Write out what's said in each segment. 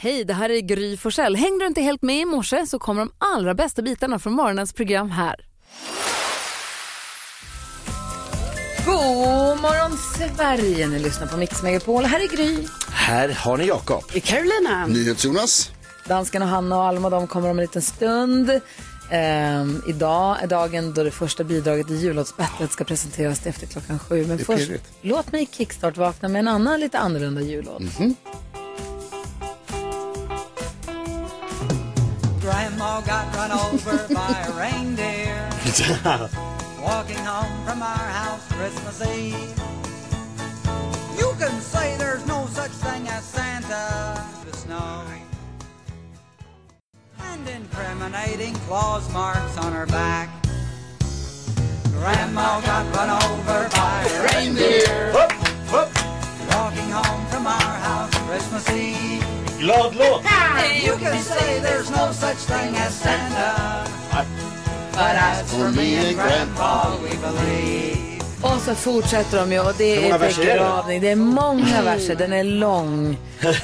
Hej, det här är Gry Forssell. Hängde du inte helt med i morse så kommer de allra bästa bitarna från morgonens program här. God morgon Sverige, ni lyssnar på Mix Megapol. Här är Gry. Här har ni Jakob. Carolina. NyhetsJonas. Dansken och Hanna och Alma de kommer om en liten stund. Ehm, idag är dagen då det första bidraget i jullåtsbattlet ska presenteras efter klockan sju. Men är först, pirrigt. låt mig kickstart vakna med en annan lite annorlunda jullåt. Grandma got run over by a reindeer walking home from our house Christmas Eve. You can say there's no such thing as Santa the snow. And incriminating claws marks on her back. Grandma got run over by a reindeer walking home from our house Christmas Eve. Glad låt! You can say there's no such thing as Santa. But as for me and Grandpa, we believe. Och så fortsätter de ju och det är begravning. Det är många verser, den är lång.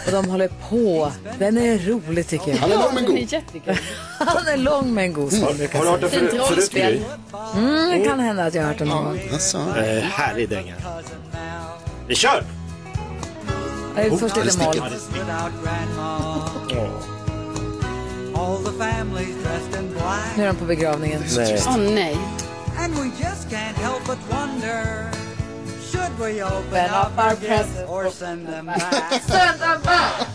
Och de håller på. Den är rolig tycker jag. Han är lång men god. Han är lång men god som brukar Har du hört den förut, förut Gry? Mm, det kan hända att jag har hört den någon gång. Alltså. Eh, härlig dänga. Vi kör! Jag är först det lite moll. sticker. Without Grandma, all the families dressed in black. Nu är de på begravningen. Nej. Åh nej. And we just can't help but wonder Should we open Open up up our our gifts presents or send them back?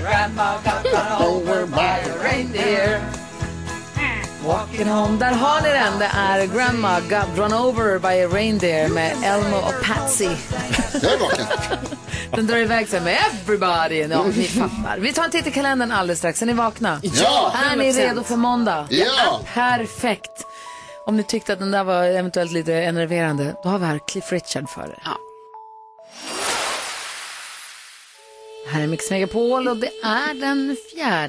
Grandma got run over by a reindeer Walking home. Där har ni den. Det är Grandma got run over by a reindeer med Elmo och Patsy. Jag är vaken. Den drar iväg sig med everybody. Ja, ni fattar. Vi tar en titt i kalendern alldeles strax. Är ni vakna? Ja. Är ni redo för måndag? Ja. Perfekt. Om ni tyckte att den där var eventuellt lite enerverande, då har vi här Cliff Richard för er. Ja. Här är Mix Megapol och det är den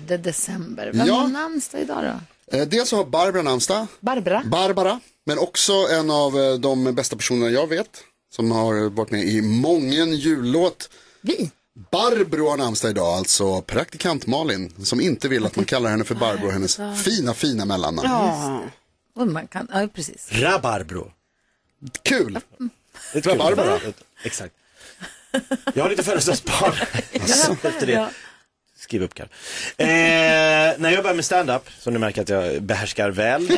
4 december. Vem Ja. har namnsdag idag då? Eh, Dels har Barbara namnsdag, Barbara. Barbara, men också en av eh, de bästa personerna jag vet. Som har varit med i mången jullåt. Vi. Barbro har namnsdag idag, alltså praktikant Malin. Som inte vill att man kallar henne för Barbro, hennes fina, fina mellannamn. Ja. Och man kan, ja, precis. Rabarbro. Kul! Det tror jag Barbara. Exakt. Jag har lite födelsedagsbarn. Efter det. Skriv upp Karin. Eh, när jag började med stand-up, som ni märker att jag behärskar väl,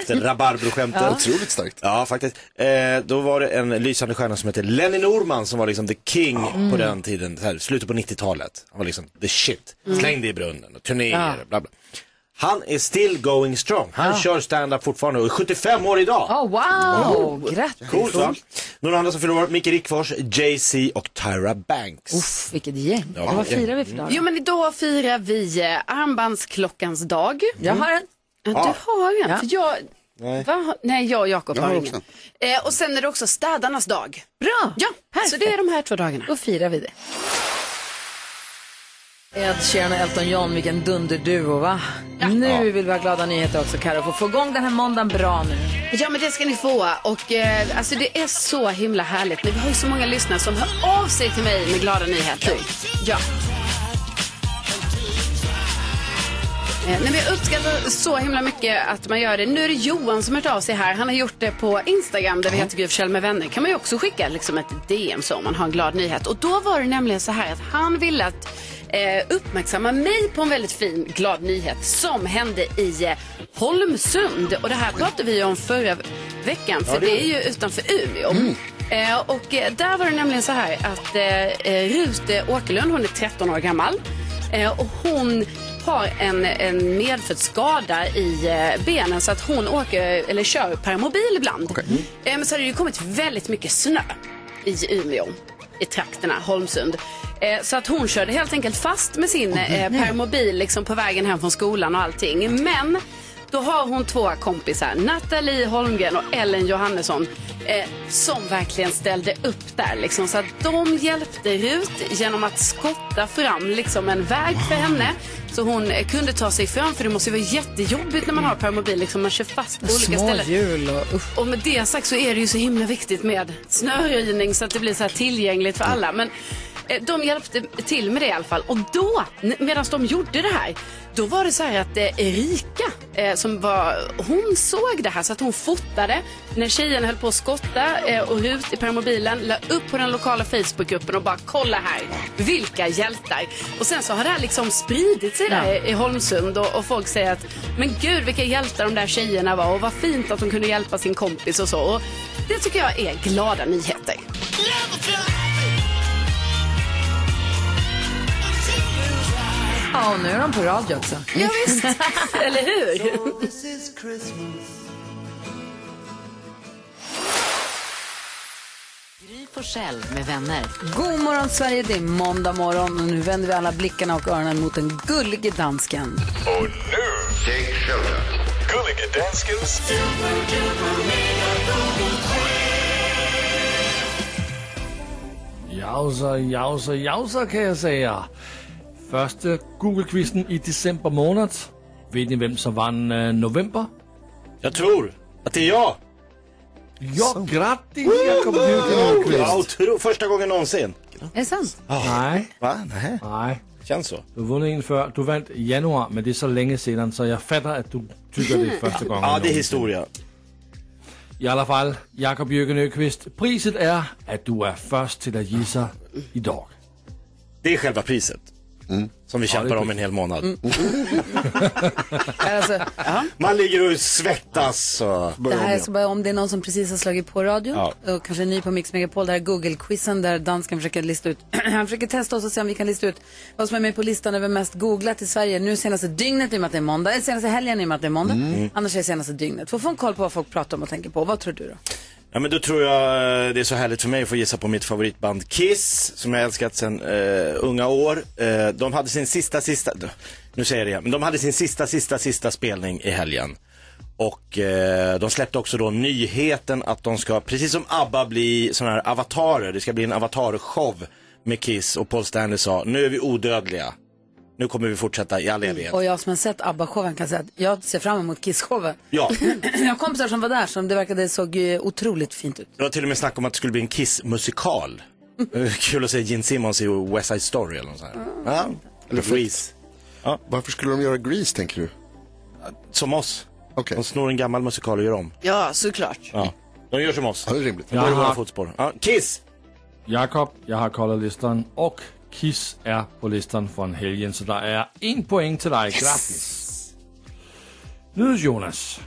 efter rabarbro-skämten. Otroligt starkt. Ja, faktiskt. Eh, då var det en lysande stjärna som hette Lenny Norman som var liksom the king på den tiden, så här, slutet på 90-talet. Han var liksom the shit. Slängde i brunnen och turnéer och bla bla. Han är still going strong. Han kör stand-up fortfarande och är 75 år idag. Oh, wow, grattis. Coolt va? Några andra som fyller år, Micke Rickfors, Jay-Z och Tyra Banks. Uff, vilket gäng. Ja, Vad firar vi för dag? Jo men idag firar vi eh, armbandsklockans dag. Jag har en. Ja, Du har en. Ja. För jag, Nej. Va? Nej, jag och Jakob har ingen. också. Eh, och sen är det också städarnas dag. Bra. Ja, så det är de här två dagarna. Då firar vi det. Ed Sheeran och Elton John, vilken dunderduo va? Nu vill vi ha glada nyheter också Karo. Få få igång den här måndagen bra nu. Ja men det ska ni få och eh, alltså det är så himla härligt. Vi har ju så många lyssnare som hör av sig till mig med glada nyheter. Ja. Eh, nej, men jag uppskattar så himla mycket att man gör det. Nu är det Johan som har hört av sig här. Han har gjort det på Instagram där vi heter Forssell med vänner. kan man ju också skicka liksom ett DM så om man har en glad nyhet. Och då var det nämligen så här att han ville att eh, uppmärksamma mig på en väldigt fin glad nyhet som hände i eh, Holmsund. Och det här pratade vi om förra veckan för det är ju utanför Umeå. Eh, och eh, där var det nämligen så här att eh, eh, Rut eh, Åkerlund, hon är 13 år gammal eh, och hon har en, en medfödd skada i eh, benen så att hon åker eller kör permobil ibland. Eh, men så har det ju kommit väldigt mycket snö i Umeå, i trakterna, Holmsund. Eh, så att hon körde helt enkelt fast med sin eh, permobil liksom på vägen hem från skolan och allting. Men då har hon två kompisar, Nathalie Holmgren och Ellen Johannesson, eh, som verkligen ställde upp där. Liksom, så att de hjälpte Rut genom att skotta fram liksom, en väg för henne. Så hon kunde ta sig fram, för det måste ju vara jättejobbigt när man har permobil. Liksom, man kör fast på olika Små ställen. hjul och uff. Och med det sagt så är det ju så himla viktigt med snöröjning så att det blir så här tillgängligt för alla. Men De hjälpte till med det i alla fall. Och då, medan de gjorde det här, då var det så här att eh, Erika, eh, som var, hon såg det här så att hon fotade när tjejerna höll på att skotta eh, och ut i permobilen, la upp på den lokala Facebookgruppen och bara kolla här, vilka hjältar. Och sen så har det här liksom spridit sig där i Holmsund och, och folk säger att men gud vilka hjältar de där tjejerna var och vad fint att de kunde hjälpa sin kompis och så. Och det tycker jag är glada nyheter. Ja, och nu är de på radio också. Ja, visst. eller hur? Gry med vänner. God morgon Sverige, det är måndag morgon och nu vänder vi alla blickarna och öronen mot den gullige dansken. Och nu, Take shelter. Gullige Danskens Jausa, jausa, jausa kan jag säga. Första Google-quizen i december månad. Vet ni vem som vann eh, november? Jag tror att det är jag. Ja, grattis Jakob Björk Ja, första gången någonsin. Är det sant? Nej, Va? Nej, nej. känns så. Du vunnit en för. Du vann i januari, men det är så länge sedan så jag fattar att du tycker det är första gången. Ja, det är historia. I alla fall, Jakob Jürgen Öqvist, priset är att du är först till att gissa idag. Det är själva priset. Som vi kämpar är om en hel månad. Alltså, Man ligger och svettas och... det här är bara om det är någon som precis har slagit på radion Ja. och kanske är ny på Mix Megapol. Det här är Google-quizen där dansken försöker lista ut, han försöker testa oss och se om vi kan lista ut vad som är med på listan över mest googlat i Sverige. Nu senaste dygnet i och med att det är måndag, eller senaste helgen i och med att det är måndag. Annars är det senaste dygnet. För att få en koll på vad folk pratar om och tänker på. Vad tror du då? Ja men då tror jag eh, det är så härligt för mig att få gissa på mitt favoritband Kiss, som jag älskat sedan eh, unga år. Eh, de hade sin sista, sista, nu säger jag det igen, men de hade sin sista, sista, sista spelning i helgen. Och eh, de släppte också då nyheten att de ska, precis som ABBA, bli sådana här avatarer. Det ska bli en avatarshow med Kiss och Paul Stanley sa, nu är vi odödliga. Nu kommer vi fortsätta i all evighet. Och jag som har sett ABBA-showen kan säga att jag ser fram emot Kiss-showen. Ja, Jag har kompisar som var där som det verkade såg eh, otroligt fint ut. det var till och med snack om att det skulle bli en Kiss-musikal. Eh, Kul att se Gene Simmons i West Side Story eller något sånt. här. Ja, eller Freeze. Varför skulle de göra Grease tänker du? Som oss. Okej, De snor en gammal musikal och gör om. Ja, såklart. Ja. De gör som oss. ja, det är rimligt. Går i våra Jaha. fotspår. Ja. Kiss! Jakob, jag har kollat listan och Kiss är på listan från helgen så det är en poäng till dig. Grattis! Nu Jonas.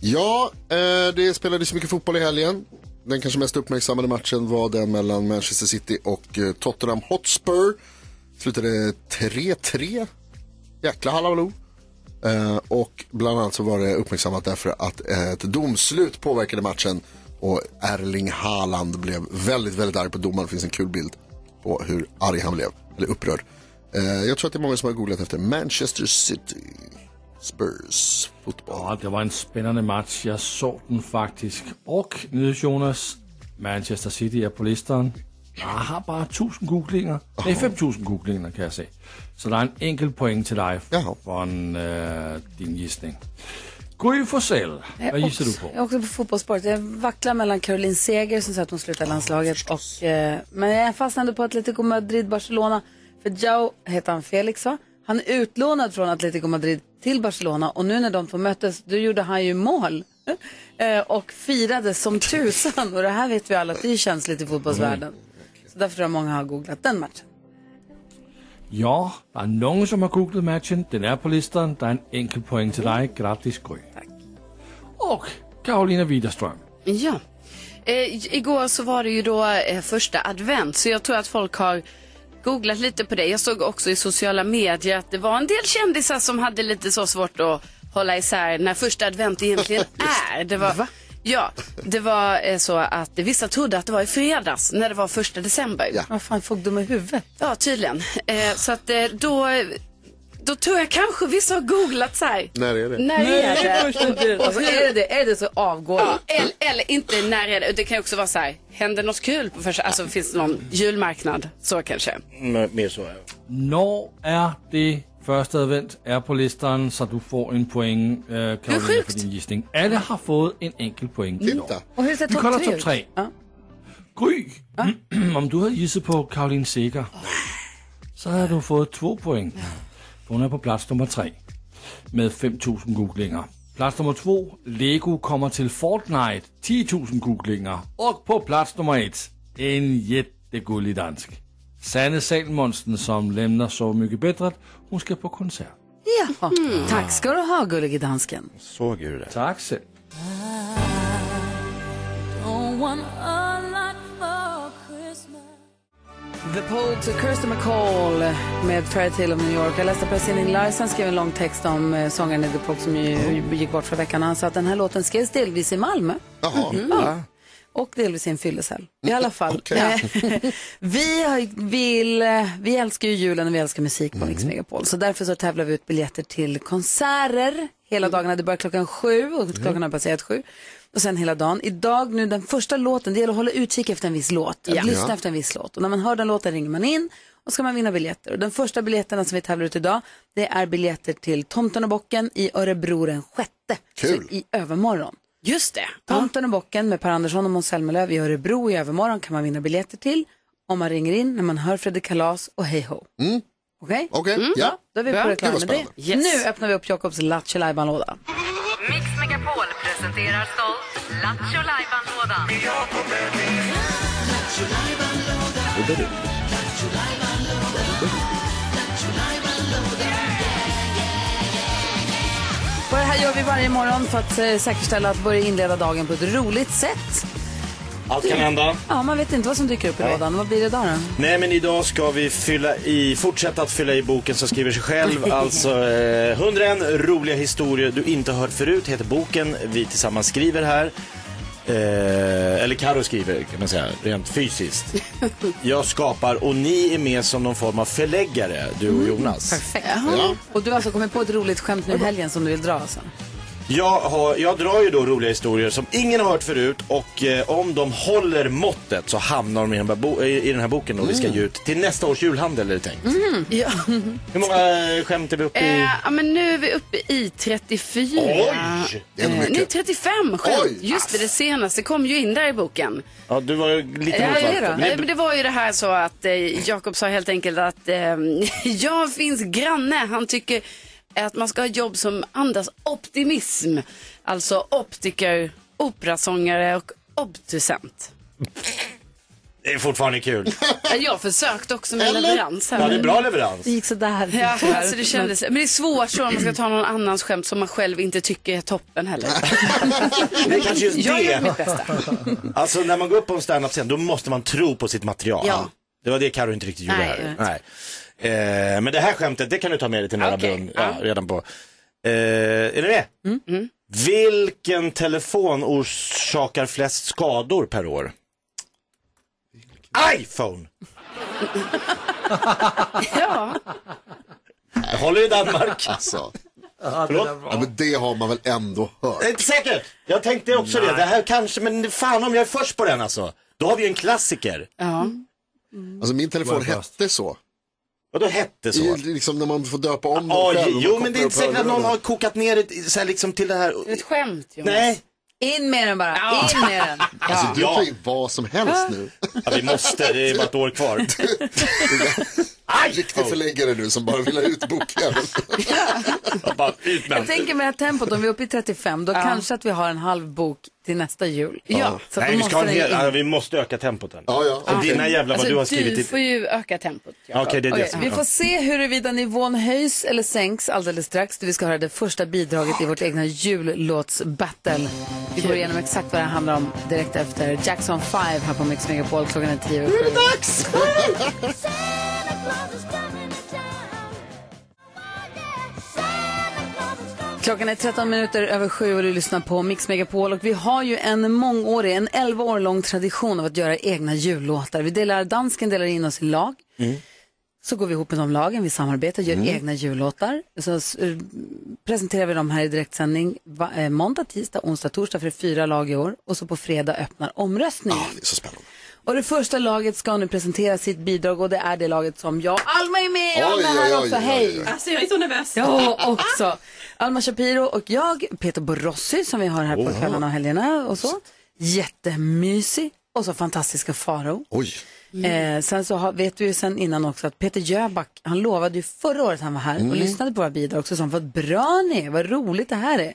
Ja, eh, det spelades mycket fotboll i helgen. Den kanske mest uppmärksammade matchen var den mellan Manchester City och eh, Tottenham Hotspur. Slutade 3-3. Jäkla halabaloo. Eh, och bland annat så var det uppmärksammat därför att ett domslut påverkade matchen och Erling Haaland blev väldigt, väldigt arg på domaren. Det finns en kul bild på hur arg han blev, eller upprörd. Eh, jag tror att det är många som har googlat efter Manchester City Spurs fotboll. Ja, det var en spännande match. Jag såg den faktiskt. Och nu Jonas, Manchester City är på listan. Jag har bara 1000 googlingar. Nej, 5000 googlingar kan jag säga. Så det är en enkel poäng till dig Jaha. från eh, din gissning. Gry Forssell, vad gissar du på? Jag är också på fotbollssport. Jag vacklar mellan Caroline Seger som säger att hon slutar landslaget och, eh, men jag fastnade på Atletico Madrid, Barcelona. För Jao heter han Felix va? Han är utlånad från Atletico Madrid till Barcelona och nu när de två möttes då gjorde han ju mål. Eh, och firade som tusan och det här vet vi alla att det är känsligt i fotbollsvärlden. Så därför tror jag många har googlat den matchen. Ja, det är någon som har googlat matchen. Den är på listan. Det är en enkel poäng till dig. Grattis Gry. Och Karolina Widerström. Ja. Eh, igår så var det ju då eh, första advent så jag tror att folk har googlat lite på det. Jag såg också i sociala medier att det var en del kändisar som hade lite så svårt att hålla isär när första advent egentligen är. Det var, Ja, det var eh, så att vissa trodde att det var i fredags när det var första december. Ja. Vad fan, folk dumma i huvudet. Ja, tydligen. Eh, så att eh, då, då tror jag kanske vissa har googlat så här. När är det? När är det? Alltså, är, det det, är det så avgår Ja, eller, eller inte när är det? Det kan också vara så här. Händer något kul på första, alltså finns det någon julmarknad? Så kanske. Mm, Mer så. ja. När är det första advent är på listan så du får en poäng, eh, Karolina, sjukt. för din gissning. Alla har fått en enkel poäng. Titta. Och hur ser Vi kollar tre topp tre. Ja. Gry, om du havde gissat på Caroline Seger, så havde du fået två poäng. Hon är på plats nummer tre med 5.000 googlingar. Plats nummer två, Lego kommer till Fortnite, 10.000 googlingar. Och på plats nummer ett, en jättegullig dansk. Sanne Salmonsen som lämnar Så mycket bättre, hon ska på konsert. Jaha. Tack ska du ha, gullige dansken. Såg du det? Tack själv. The Poll to Kirsten McCall med Fairytale of New York. Jag läste att Nick Larsen skrev en lång text om eh, sångaren i The Pogue som ju gick bort för veckan. Han sa att den här låten skrevs delvis i Malmö. Jaha. Ja. Och delvis i en fyllecell. I alla fall. Okej. Eh, vi, har, vill, eh, vi älskar ju julen och vi älskar musik på Mix Megapol. Så därför så tävlar vi ut biljetter till konserter hela dagarna. Det börjar klockan sju och klockan har passerat sju. Och sen hela dagen. Idag nu den första låten, det gäller att hålla utkik efter en viss låt. Att lyssna efter en viss låt. Och när man hör den låten ringer man in och ska man vinna biljetter. Och den första biljetterna som vi tävlar ut idag, det är biljetter till Tomten och bocken i Örebro den sjätte. Kul. Så I övermorgon. Just det. Tomten och bocken med Per Andersson och Måns Zelmerlöw i Örebro i övermorgon kan man vinna biljetter till om man ringer in när man hör Fredrik Kalas och Hej Ho. Okej? Okej, ja. Då är vi på Det var med det. Yes. Nu öppnar vi upp Jakobs Lattjo låda Mix Megapol presenterar stolt Lattjo Lajban-lådan. Gör vi varje morgon för att eh, säkerställa att börja inleda dagen på ett roligt sätt. Allt kan hända. Ja, man vet inte vad som dyker upp i lådan. Vad blir det idag då? Nej men idag ska vi fylla i, fortsätta att fylla i boken som skriver sig själv. Alltså eh, 101 roliga historier du inte har hört förut heter boken. Vi tillsammans skriver här. Eh, eller Karo skriver kan man säga, rent fysiskt. Jag skapar och ni är med som någon form av förläggare, du och Jonas. Perfekt. Ja. Och du har alltså kommit på ett roligt skämt nu i helgen som du vill dra alltså? Jag, har, jag drar ju då roliga historier som ingen har hört förut och eh, om de håller måttet så hamnar de i den här, bo- i, i den här boken och vi ska ge ut till nästa års julhandel är det tänkt. Ja. Hur många eh, skämt är vi uppe i? Eh, ja, men nu är vi uppe i 34. Oj! Det är nog Eh, mycket. nej, 35 skämt. Oj. Just det, det senaste kom ju in där i boken. Ja, du var ju lite Ja, det då? Men Nej, men det var ju det här så att eh, Jakob sa helt enkelt att eh, jag finns granne. Han tycker att man ska ha jobb som andas optimism. Alltså optiker, operasångare och obducent. Det är fortfarande kul. Jag försökte också med leverans här. Ja, det är bra leverans. Det gick sådär. Ja, alltså det kändes, men det är svårt så om man ska ta någon annans skämt som man själv inte tycker är toppen heller. Det är kanske just Jag gör det. mitt bästa. Alltså när man går upp på en standup-scen då måste man tro på sitt material. Ja. Det var det Karo inte riktigt gjorde Nej, här. jag Nej. Eh, men det här skämtet, det kan du ta med dig till Norra Okej, Brunn. ja. Redan på. Eh, är ni med? Mm. Vilken telefon orsakar flest skador per år? iPhone! Ja, Jag håller i Danmark. Alltså, ja, men det har man väl ändå hört. Inte säkert. Jag tänkte också det. Det här kanske, men fan om jag är först på den alltså. Då har vi en klassiker. ja. Alltså min telefon hette så. Och då hette så. I, liksom när man får döpa om den Oj, själv. jo men det är inte säkert att någon har kokat ner det så här, liksom till det här. Ett skämt Jonas. Nej, In med den bara. Ja. In med den. Alltså du Ja. tar ju vad som helst nu. ja, vi måste, det är bara ett år kvar. Riktig förläggare nu som bara vill ha ut bokjäveln. Jag tänker med tempot, om vi är uppe i 35, då kanske att vi har en halv bok till nästa jul. Ja. Så att Nej, då vi, ska ha en måste hel, in. ja, vi måste öka tempot här. Ja, ja, okej. dina jävlar vad du har Alltså, skrivit. du i- får ju öka tempot. Ja, Okej, det är det Okej, som vi får se huruvida nivån höjs eller sänks alldeles strax. Vi ska höra det första bidraget i vårt egna jullåtsbattle. Vi går igenom exakt vad det handlar om direkt efter Jackson 5 här på Mix Megapol. Klockan är tio över sju. Dags! Klockan är 13 minuter över sju och du lyssnar på Mix Megapol. Och vi har ju en mångårig, en 11 år lång tradition av att göra egna jullåtar. Vi delar, dansken delar in oss i lag. Så går vi ihop med de lagen, vi samarbetar, gör egna jullåtar. Så eh, presenterar vi dem här i direktsändning va, eh, måndag, tisdag, onsdag, torsdag för fyra lag i år. Och så på fredag öppnar omröstning. Det är så spännande. Och det första laget ska nu presentera sitt bidrag och det är det laget som jag, Alma är med, Oj, med här oj, också, oj, hej! oj. Alltså jag är så nervös. Jag också. Alma Shapiro och jag, Peter Borossi som vi har här på kvällarna och helgerna och så. Jättemysig. och så fantastiska Farao. Oj. Eh, sen så har, vet vi ju sen innan också att Peter Jöback, han lovade ju förra året han var här och lyssnade på våra bidrag också, så han vad bra ni är, vad roligt det här är.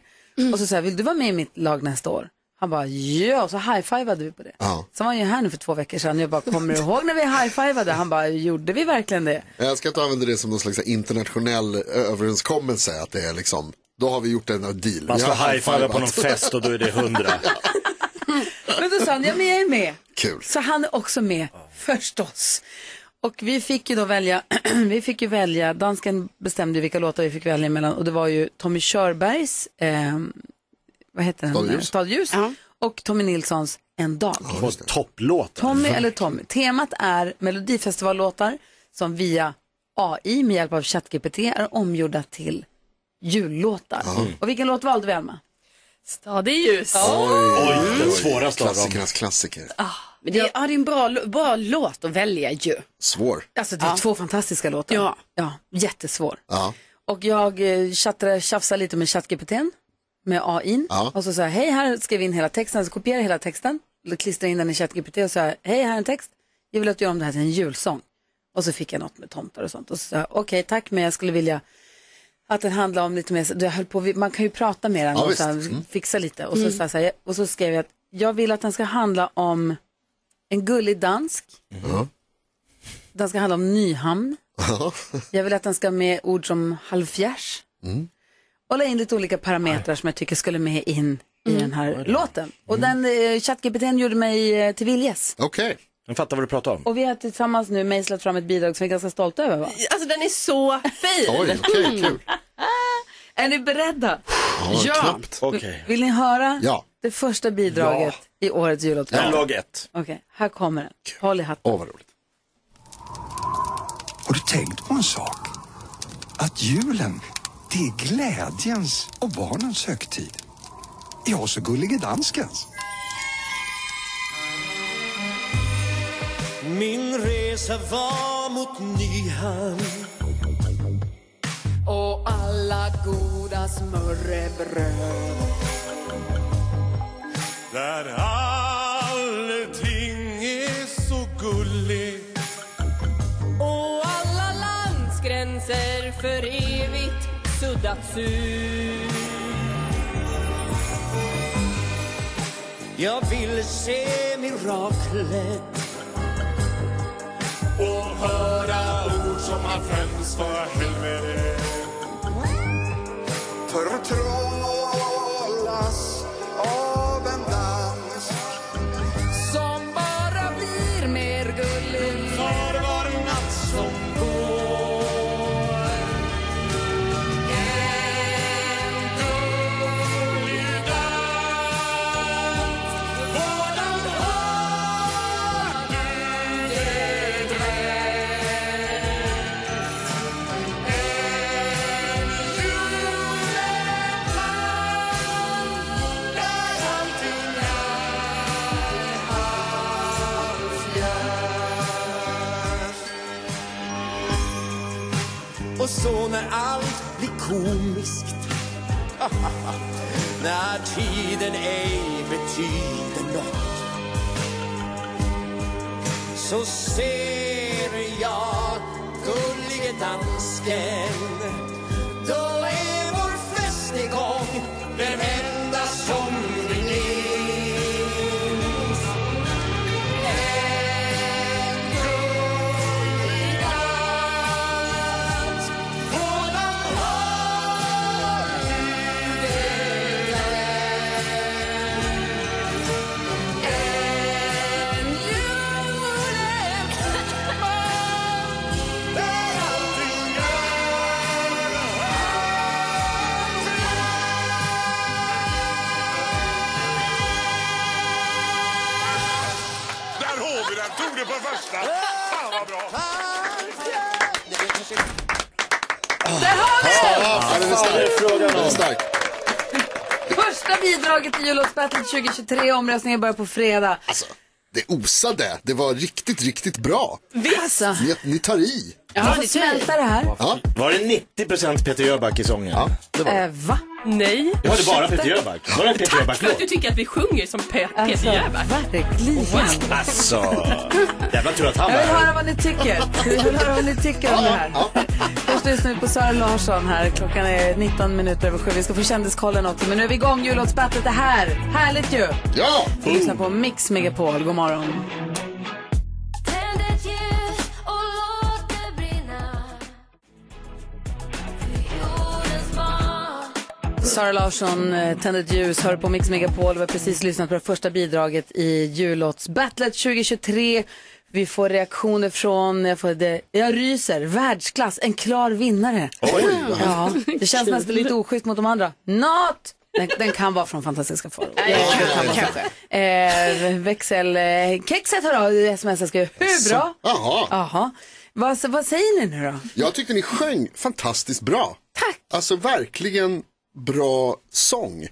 Och så sa jag, vill du vara med i mitt lag nästa år? Han bara, ja, och så high-fivade vi på det. Ja. Sen var han ju här nu för två veckor sedan jag bara, kommer du ihåg när vi high-fivade? Han bara, gjorde vi verkligen det? Jag ska inte använda det som någon slags internationell överenskommelse. Att det är liksom, då har vi gjort en deal. Man ska high-fiva på någon fest och då är det hundra. Men då sa han, ja men jag är med. Kul. Så han är också med, förstås. Och vi fick ju då välja, vi fick ju välja, dansken bestämde vilka låtar vi fick välja mellan och det var ju Tommy Körbergs, eh, vad heter den? Stadljus. Stadljus. Och Tommy Nilssons En dag. Två topplåtar. Tommy eller Tommy. Temat är melodifestivallåtar som via AI med hjälp av ChatGPT är omgjorda till jullåtar. Och vilken låt valde vi Alma? Stadig ljus. Oj, den svåraste av dem. Klassikernas klassiker. Men det, är, ja, det är en bra, bra låt att välja ju. Svår. Alltså det är två fantastiska låtar. Ja. ja jättesvår. Ja. Och jag eh, chattade, tjafsade lite med ChatGPT med AI. Ja. Och så sa jag, hej här skrev in hela texten, så kopierade jag hela texten, klistrade in den i ChatGPT och sa, hej här är en text, jag vill att du gör om det här till en julsång. Och så fick jag något med tomtar och sånt. Och så sa jag, okej tack men jag skulle vilja att den handlar om lite mer, jag höll på, man kan ju prata med den Ja, och så här, fixa lite. Och så, jag så här, och så skrev jag att jag vill att den ska handla om en gullig dansk. Den ska handla om Nyhamn. Jag vill att den ska med ord som halvfjärs. Och la in lite olika parametrar som jag tycker skulle med in i den här låten. Och den eh, ChatGPT gjorde mig eh, till viljes. Okej. Jag fattar vad du pratar om. Och vi har tillsammans nu mejslat fram ett bidrag som vi är ganska stolta över va? Alltså den är så fin. Oj, okej, kul. Är ni beredda? Ja, knappt. Okej. Vill ni höra Ja. det första bidraget i årets jullåt? Är lag ett. Okej, här kommer den. Håll i hatten. Åh, vad roligt. Har du tänkt på en sak? Att julen, det är glädjens och barnens högtid. Ja, så gullige danskens. Min resa var mot Nyhamn Och alla goda smörrebröd. Där allting är så gulligt Och alla landsgränser för suddats ut. Jag vill se miraklet och höra ord som har främst för helvete Förtrollas När tiden ej betyder nåt Så ser jag gullige dansken. Stark. Den är stark. Första bidraget i jullåtsbattlet 2023. Omröstningen börjar på fredag. Alltså, det osade. Det var riktigt, riktigt bra. Alltså, Ni, ni tar i. jag får smälta det här. Ja, Var det 90% Peter Jöback i sången? ja det var det. Eh, va? Nej. Jag hörde bara Peter Jöback. Var det en Peter För att Jöback-låt? du tycker att vi sjunger som Pe- Alltså, Peter Jöback. verkligen. Alltså, jävla tur att han Jag var vill här. höra vad ni tycker. Jag vill höra vad ni tycker om det här. Först lyssnar vi på Sara Larsson här. Klockan är 19 minuter över sju. Vi ska få kändiskollen också. Men nu är vi igång. Jullåtsbattlet är här. Härligt ju. Ja! Vi lyssnar på Mix Megapol. God morgon. Sara Larsson, eh, Tänd ett ljus, hör på Mix Megapol. Vi har precis lyssnat på det första bidraget i jullåtsbattlet 2023. Vi får reaktioner från, jag, får det, jag ryser, världsklass, en klar vinnare. Oj. Ja, det känns nästan lite oschysst mot de andra. Not! Den, den kan vara från Fantastiska faror. Kanske. Eh, växel, eh, kexet har då sms skrivit. Hur bra? Jaha. Jaha. Vad, vad säger ni nu då? Jag tyckte ni sjöng fantastiskt bra. Tack. Alltså verkligen bra sång.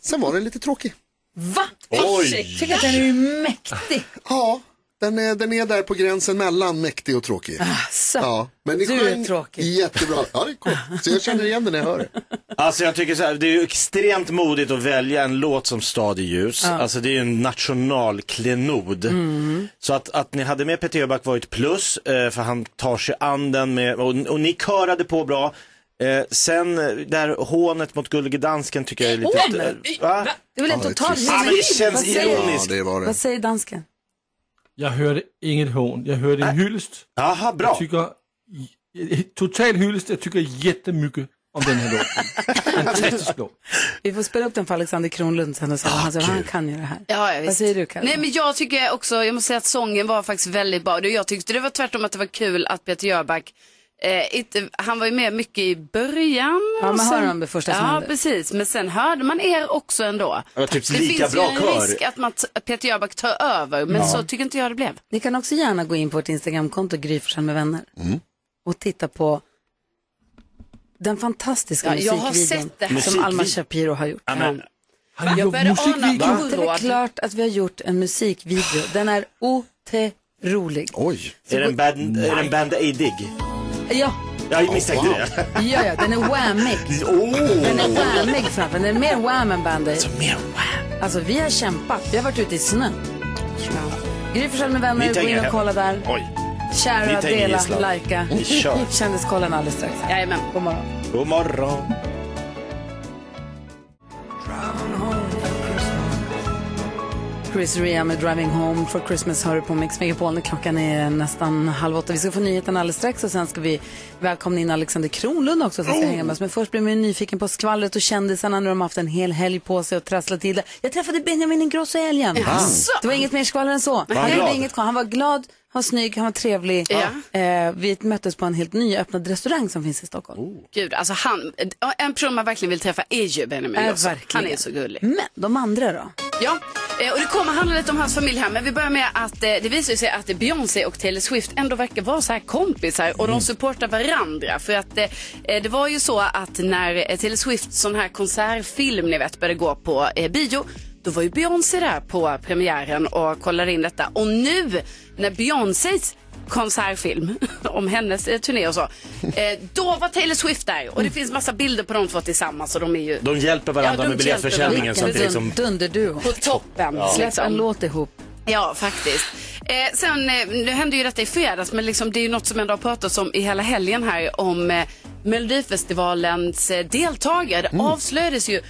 Sen var den lite tråkig. Va? Oj. Jag tycker att den är ju mäktig. Ja, den är, den är där på gränsen mellan mäktig och tråkig. Så. Ja, men ni Du är sjöng tråkig. jättebra. Ja, det är coolt. Så jag känner igen det när jag hör det. Alltså jag tycker så här, det är ju extremt modigt att välja en låt som Stad i ljus. Alltså det är ju en nationalklenod. Mm. Så att, att ni hade med Peter Jöback var ett plus, eh, för han tar sig an den med, och, och ni körade på bra. Eh, sen eh, där hånet mot Gullige Dansken tycker jag är lite... Hån? eh, va? Det väl en det total. Ja, men det känns Vad säger- ironiskt. Ja, det var Vad det. säger dansken? Jag hörde inget hån. Jag hörde en hyllest. Jaha, bra. Jag tycker... Total hyllest. Jag tycker jättemycket om den här låten. Fantastisk låt. Vi får spela upp den för Alexander Kronlund sen och se vad han säger. Han kan ju det här. Ja, ja, Vad säger du Karin? Nej men jag tycker också, jag måste säga att sången var faktiskt väldigt bra. Jag tyckte det var tvärtom att det var kul att Peter Jöback Eh, inte, han var ju med mycket i början. Ja, man sen- hör honom det första som Ja, händer. precis. Men sen hörde man er också ändå. Det var typ det lika finns bra ju en kör. risk att, man att Peter Jöback tar över, men så tycker inte jag det blev. Ni kan också gärna gå in på vårt Instagramkonto Gry Forssell med vänner och titta på den fantastiska Ja, jag har musikvideon sett det här. som Alma Shapiro har gjort. Ja, men, Han har Jag började ana musikvideo. Det klart att vi har gjort en musikvideo. Den är otrolig. Oj. är den band, är den band-aidig? Ja, Jag misstänkte Wow. det. ja, ja, den är whammig. Oh. Den är whammig framför. Den är mer wham än band-aid. Mer wow. Alltså vi har kämpat. Vi har varit ute i snön. Gry Forssell med vänner, gå in och kolla där. Oj, Kära, dela, kör. Kändiskollen alldeles strax. Jajamän. God morgon. God morgon. Chris Rea med Driving Home for Christmas hör på Mix Megapol när klockan är nästan halv åtta. Vi ska få nyheten alldeles strax och sen ska vi välkomna in Alexander Kronlund också som ska hänga med oss. Men först blir man nyfiken på skvallret och kändisarna när de har haft en hel helg på sig och trasslat till det. Jag träffade Benjamin Ingrosso i helgen. Det var inget mer skvaller än så. han inget, han var glad, han var snygg, han var trevlig. Ja. Eh, vi möttes på en helt nyöppnad restaurang som finns i Stockholm. Gud, alltså han, en person man verkligen vill träffa är ju Benjamin verkligen. Han är så gullig. Men de andra då? Ja, eh, och det kommer handla lite om hans familj här, men vi börjar med att eh, det visar sig att Beyoncé och Taylor Swift ändå verkar vara så här kompisar och de supportar varandra. För att eh, det var ju så att när eh, Taylor Swifts sån här konsertfilm, ni vet, började gå på eh, bio, då var ju Beyoncé där på premiären och kollade in detta. Och nu när Beyoncés konsertfilm om hennes eh, turné och så. Eh, då var Taylor Swift där och det finns massa bilder på de två tillsammans och de är ju De hjälper varandra Ja, de med biljettförsäljningen så att det liksom... dunderduo. på toppen. Släpp liksom. en låt ihop. Ja, faktiskt. Eh, sen, eh, nu hände ju detta i fredags, men liksom, det är ju något som ändå har pratats om i hela helgen här om eh, Melodifestivalens eh, deltagare. Det avslöjades ju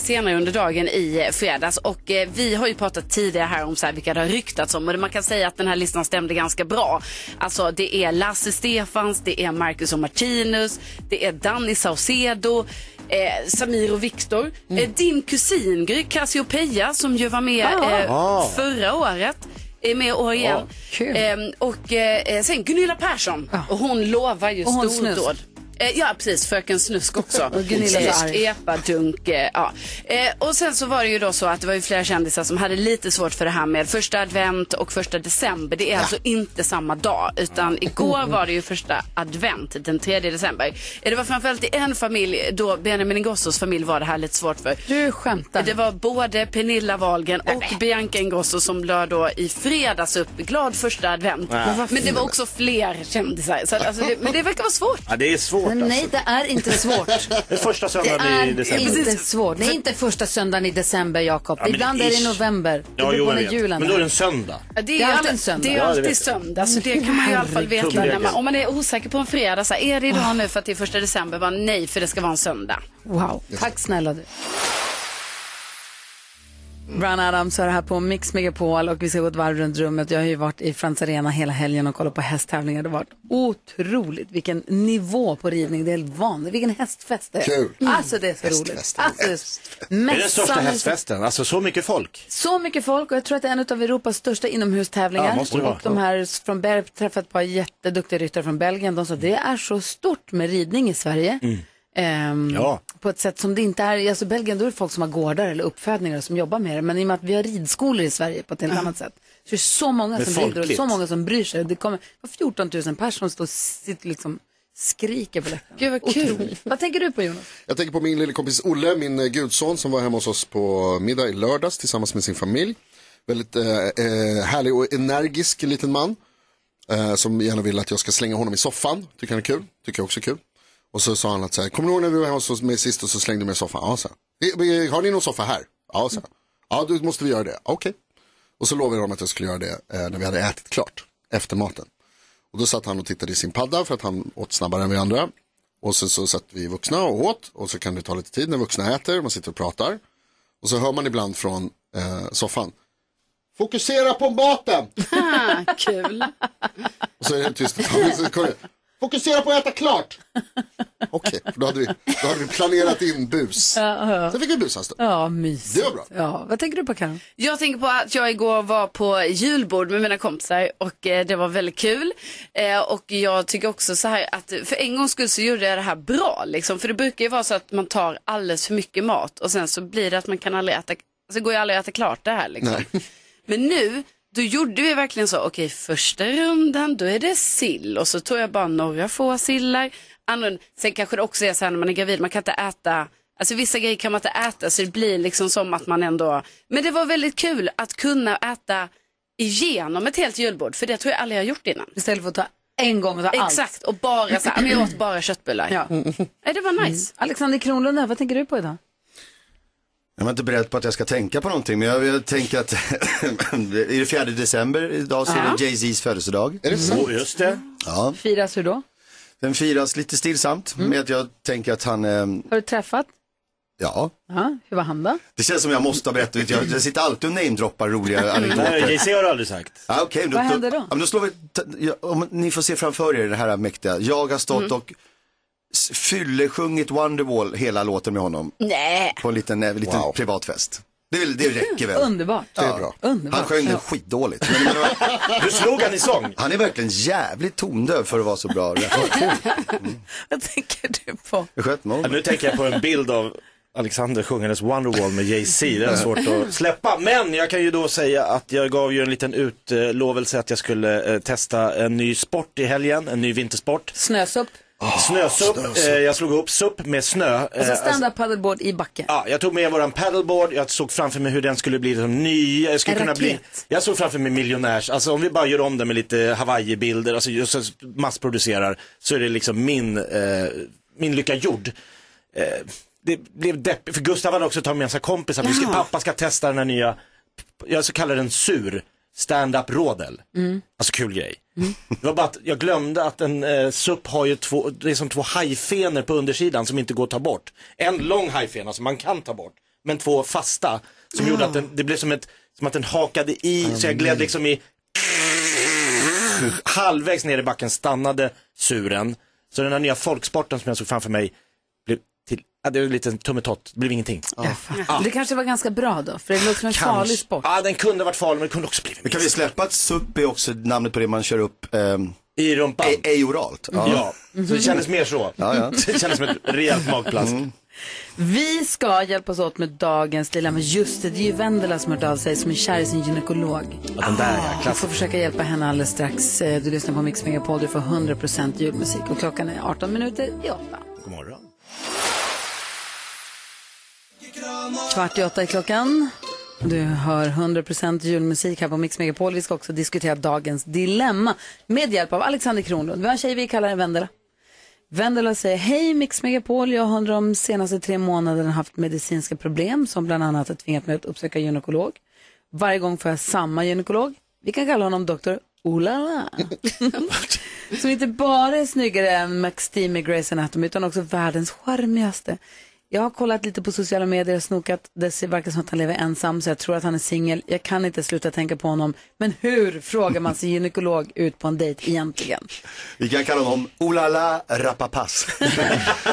senare under dagen i eh, fredags och eh, vi har ju pratat tidigare här om så här, vilka det har ryktats om och man kan säga att den här listan stämde ganska bra. Alltså det är Lasse Stefans, det är Marcus och Martinus, det är Danny Saucedo, eh, Samir och Viktor, eh, din kusin Gry Cassiopeia som ju var med eh, Ah. förra året är med år igen. kul. Ehm, och eh, sen Gunilla Persson. Och hon lovar ju stordåd. Eh, Ja precis, Fröken Snusk också. Och Gunilla är så arg. Eh, Epadunk, eh, ja. Eh, och sen så var det ju då så att det var ju flera kändisar som hade lite svårt för det här med första advent och första december. Det är alltså inte samma dag, utan igår var det ju första advent, den 3 december. Det var framförallt i en familj, då Benjamin Ingrossos familj var det här lite svårt för. Du skämtar. Det var både Pernilla Wahlgren och Bianca Ingrosso som la då i fredags upp glad första advent. Men det var också fler kändisar. Så att, alltså, det, men det verkar vara svårt. Ja, det är svårt Nej, det är inte svårt. Det är första Det söndagen i är december. inte svårt. Det är inte första söndagen i december, Jakob. Ja, Ibland är det i ish. november. Det Ja, jo, på jag när vet. julen Men då är det en söndag. Ja, Det är, Det alltid en söndag. Det är det alltid söndag, så det kan man ju i alla fall veta. När man, om man är osäker på en fredag, så här, är det idag nu för att det är första december? Bara, nej, för det ska vara en söndag. Wow, tack snälla du. Brian Adams är här på Mix Megapol och vi ska gå ett varv runt rummet. Jag har ju varit i Friends Arena hela helgen och kollat på hästtävlingar. Det har varit otroligt. Vilken nivå på ridning. Det är helt vanligt. Vilken hästfest det är. Kul. Alltså det är så roligt. Hästfest. Alltså, det är Det är den största hästfesten, alltså så mycket folk. Så mycket folk och jag tror att det är en av Europas största inomhustävlingar. Ja, måste det vara. och de här från Belgien, träffat ett par jätteduktiga ryttare från Belgien. De sa det är så stort med ridning i Sverige. Ehm, Ja. På ett sätt som det inte är, alltså Belgien då är det folk som har gårdar eller uppfödningar som jobbar med det. Men i och med att vi har ridskolor i Sverige på ett helt annat sätt. Så det är så många Det är som rider och så många som bryr sig. Det kommer det var 14 000 personer som står och sitter liksom skriker på läktaren. Gud vad kul. Otroligt. Vad tänker du på Jonas? Jag tänker på min lilla kompis Olle, min eh, gudson som var hemma hos oss på middag i lördags tillsammans med sin familj. Väldigt eh, eh, härlig och energisk liten man. Eh, som gärna vill att jag ska slänga honom i soffan. Tycker han är kul. Tycker jag också är kul. Och så sa han att så här, kommer du ihåg när vi var hos mig sist och så slängde du i soffan? Ja, så här. "Eh, Har ni någon soffa här? Ja, så här. Ja, då måste vi göra det. Okej. Och så lovade dem att jag skulle göra det eh, när vi hade ätit klart. Efter maten. Och då satt han och tittade i sin padda för att han åt snabbare än vi andra. Och så, så satt vi vuxna och åt och så kan det ta lite tid när vuxna äter, man sitter och pratar. Och så hör man ibland från eh, soffan. Fokusera på maten! Ah, kul. Och så är det tyst. Ja, Fokusera på att äta klart! Okej, för då, hade vi, då hade vi planerat in bus. Sen fick vi busa en stund. Ja, mysigt. Det var bra. Ja, vad tänker du på Karin? Jag tänker på att jag igår var på julbord med mina kompisar och eh, det var väldigt kul. Eh, och jag tycker också så här att för en gångs skull så gjorde jag det här bra liksom. För det brukar ju vara så att man tar alldeles för mycket mat och sen så blir det att man kan aldrig äta, alltså går ju aldrig att äta klart det här liksom. Men nu, då gjorde vi verkligen så, okej första rundan då är det sill och så tog jag bara några få sillar. Andra, sen kanske det också är så här när man är gravid, man kan inte äta Alltså vissa grejer kan man inte äta så det blir liksom som att man ändå, men det var väldigt kul att kunna äta igenom ett helt julbord för det tror jag aldrig jag gjort innan. Istället för att ta en gång och ta allt. Exakt och bara så här, jag åt bara köttbullar. Ja. Det var nice. Alexander Kronlund, vad tänker du på idag? Jag var inte beredd på att jag ska tänka på någonting, men jag, jag tänker att i det 4 december idag så är det Jay-Z's födelsedag. Är det sant? Oh, just det. Ja, Firas hur då? den firas lite stillsamt med att jag tänker att han, eh, Har du träffat? ja, Ja, hur var han då? det känns som jag måste ha berättat, jag, jag sitter alltid och namedroppar roliga Nej, anekdoter. JC har du aldrig sagt. Ja, okej, Vad händer då? Ja, men då slår vi, ta- ja, om ni får se framför er det här mäktiga. Jag har stått och s- fyllesjungit Wonderwall hela låten med honom Nej. på en liten, eh, liten Wow. privatfest. Det, det räcker väl? Underbart. Det är bra. Underbart. Han sjöng den skitdåligt. Men, men, Du slog han i sång. han är verkligen jävligt tondöv för att vara så bra. Vad tänker du på? Det sköt Ja, nu tänker jag på en bild av Alexander sjungandes Wonderwall med Jay-Z. Det är svårt att släppa. Men jag kan ju då säga att jag gav ju en liten utlovelse att jag skulle eh, testa en ny sport i helgen, en ny vintersport. Snösupp. Snösupp. Eh, jag slog ihop supp med snö. Alltså Eh, stand-up paddleboard i backe. Ja, jag tog med våran paddleboard, jag såg framför mig hur den skulle bli liksom ny, jag skulle En kunna bli, jag såg framför mig miljonärs, alltså om vi bara gör om det med lite Hawaii-bilder, alltså just så massproducerar, så är det liksom min, eh, min lycka gjord. Eh, det blev deppigt, för Gustav hade också tagit med sig kompisar, ska, pappa ska testa den här nya, jag så kallar den sur, stand-up rådel. Alltså kul grej. Det var bara att jag glömde att en eh, SUP har ju två, det är som två hajfenor på undersidan som inte går att ta bort. En lång hajfena som man kan ta bort, men två fasta som gjorde att den, det blev som, ett, som att den hakade i, så jag gled liksom i halvvägs ner i backen stannade suren. Så den här nya folksporten som jag såg framför mig ja, det var lite en tummetott, det blev ingenting. Jag fattar. Det kanske var ganska bra då, för det låter som en Kanske. farlig sport. Ja, den kunde varit farlig men det kunde också blivit Men kan vi släppa att SUP är också namnet på det man kör upp ehm, i rumpan. e- eoralt? Ja, så det kändes mer så. Ja, ja. Det kändes som ett rejält magplask. Vi ska hjälpas åt med dagens dilemma. Just det, det är ju Vendela som har hört av sig som är kär i sin gynekolog. Ja, den där ja, Jag får försöka hjälpa henne alldeles strax. Eh, Du lyssnar på Mix Megapol, du får 100% julmusik och klockan är 18 minuter i 8. God morgon. Kvart i åtta är klockan. Du hör 100% julmusik här på Mix Megapol. Vi ska också diskutera dagens dilemma med hjälp av Alexander Kronlund. Vi har en tjej vi kallar Vendela. Vendela säger, hej Mix Megapol, jag har under de senaste tre månaderna haft medicinska problem som bland annat har tvingat mig att uppsöka gynekolog. Varje gång får jag samma gynekolog. Vi kan kalla honom doktor Olala. som inte bara är snyggare än Max Steam i Grey's Anatomy utan också världens charmigaste. Jag har kollat lite på sociala medier och snokat. Det ser verkar som att han lever ensam så jag tror att han är singel. Jag kan inte sluta tänka på honom. Men hur frågar man sin gynekolog ut på en dejt egentligen? Vi kan kalla honom Olala Rapapass.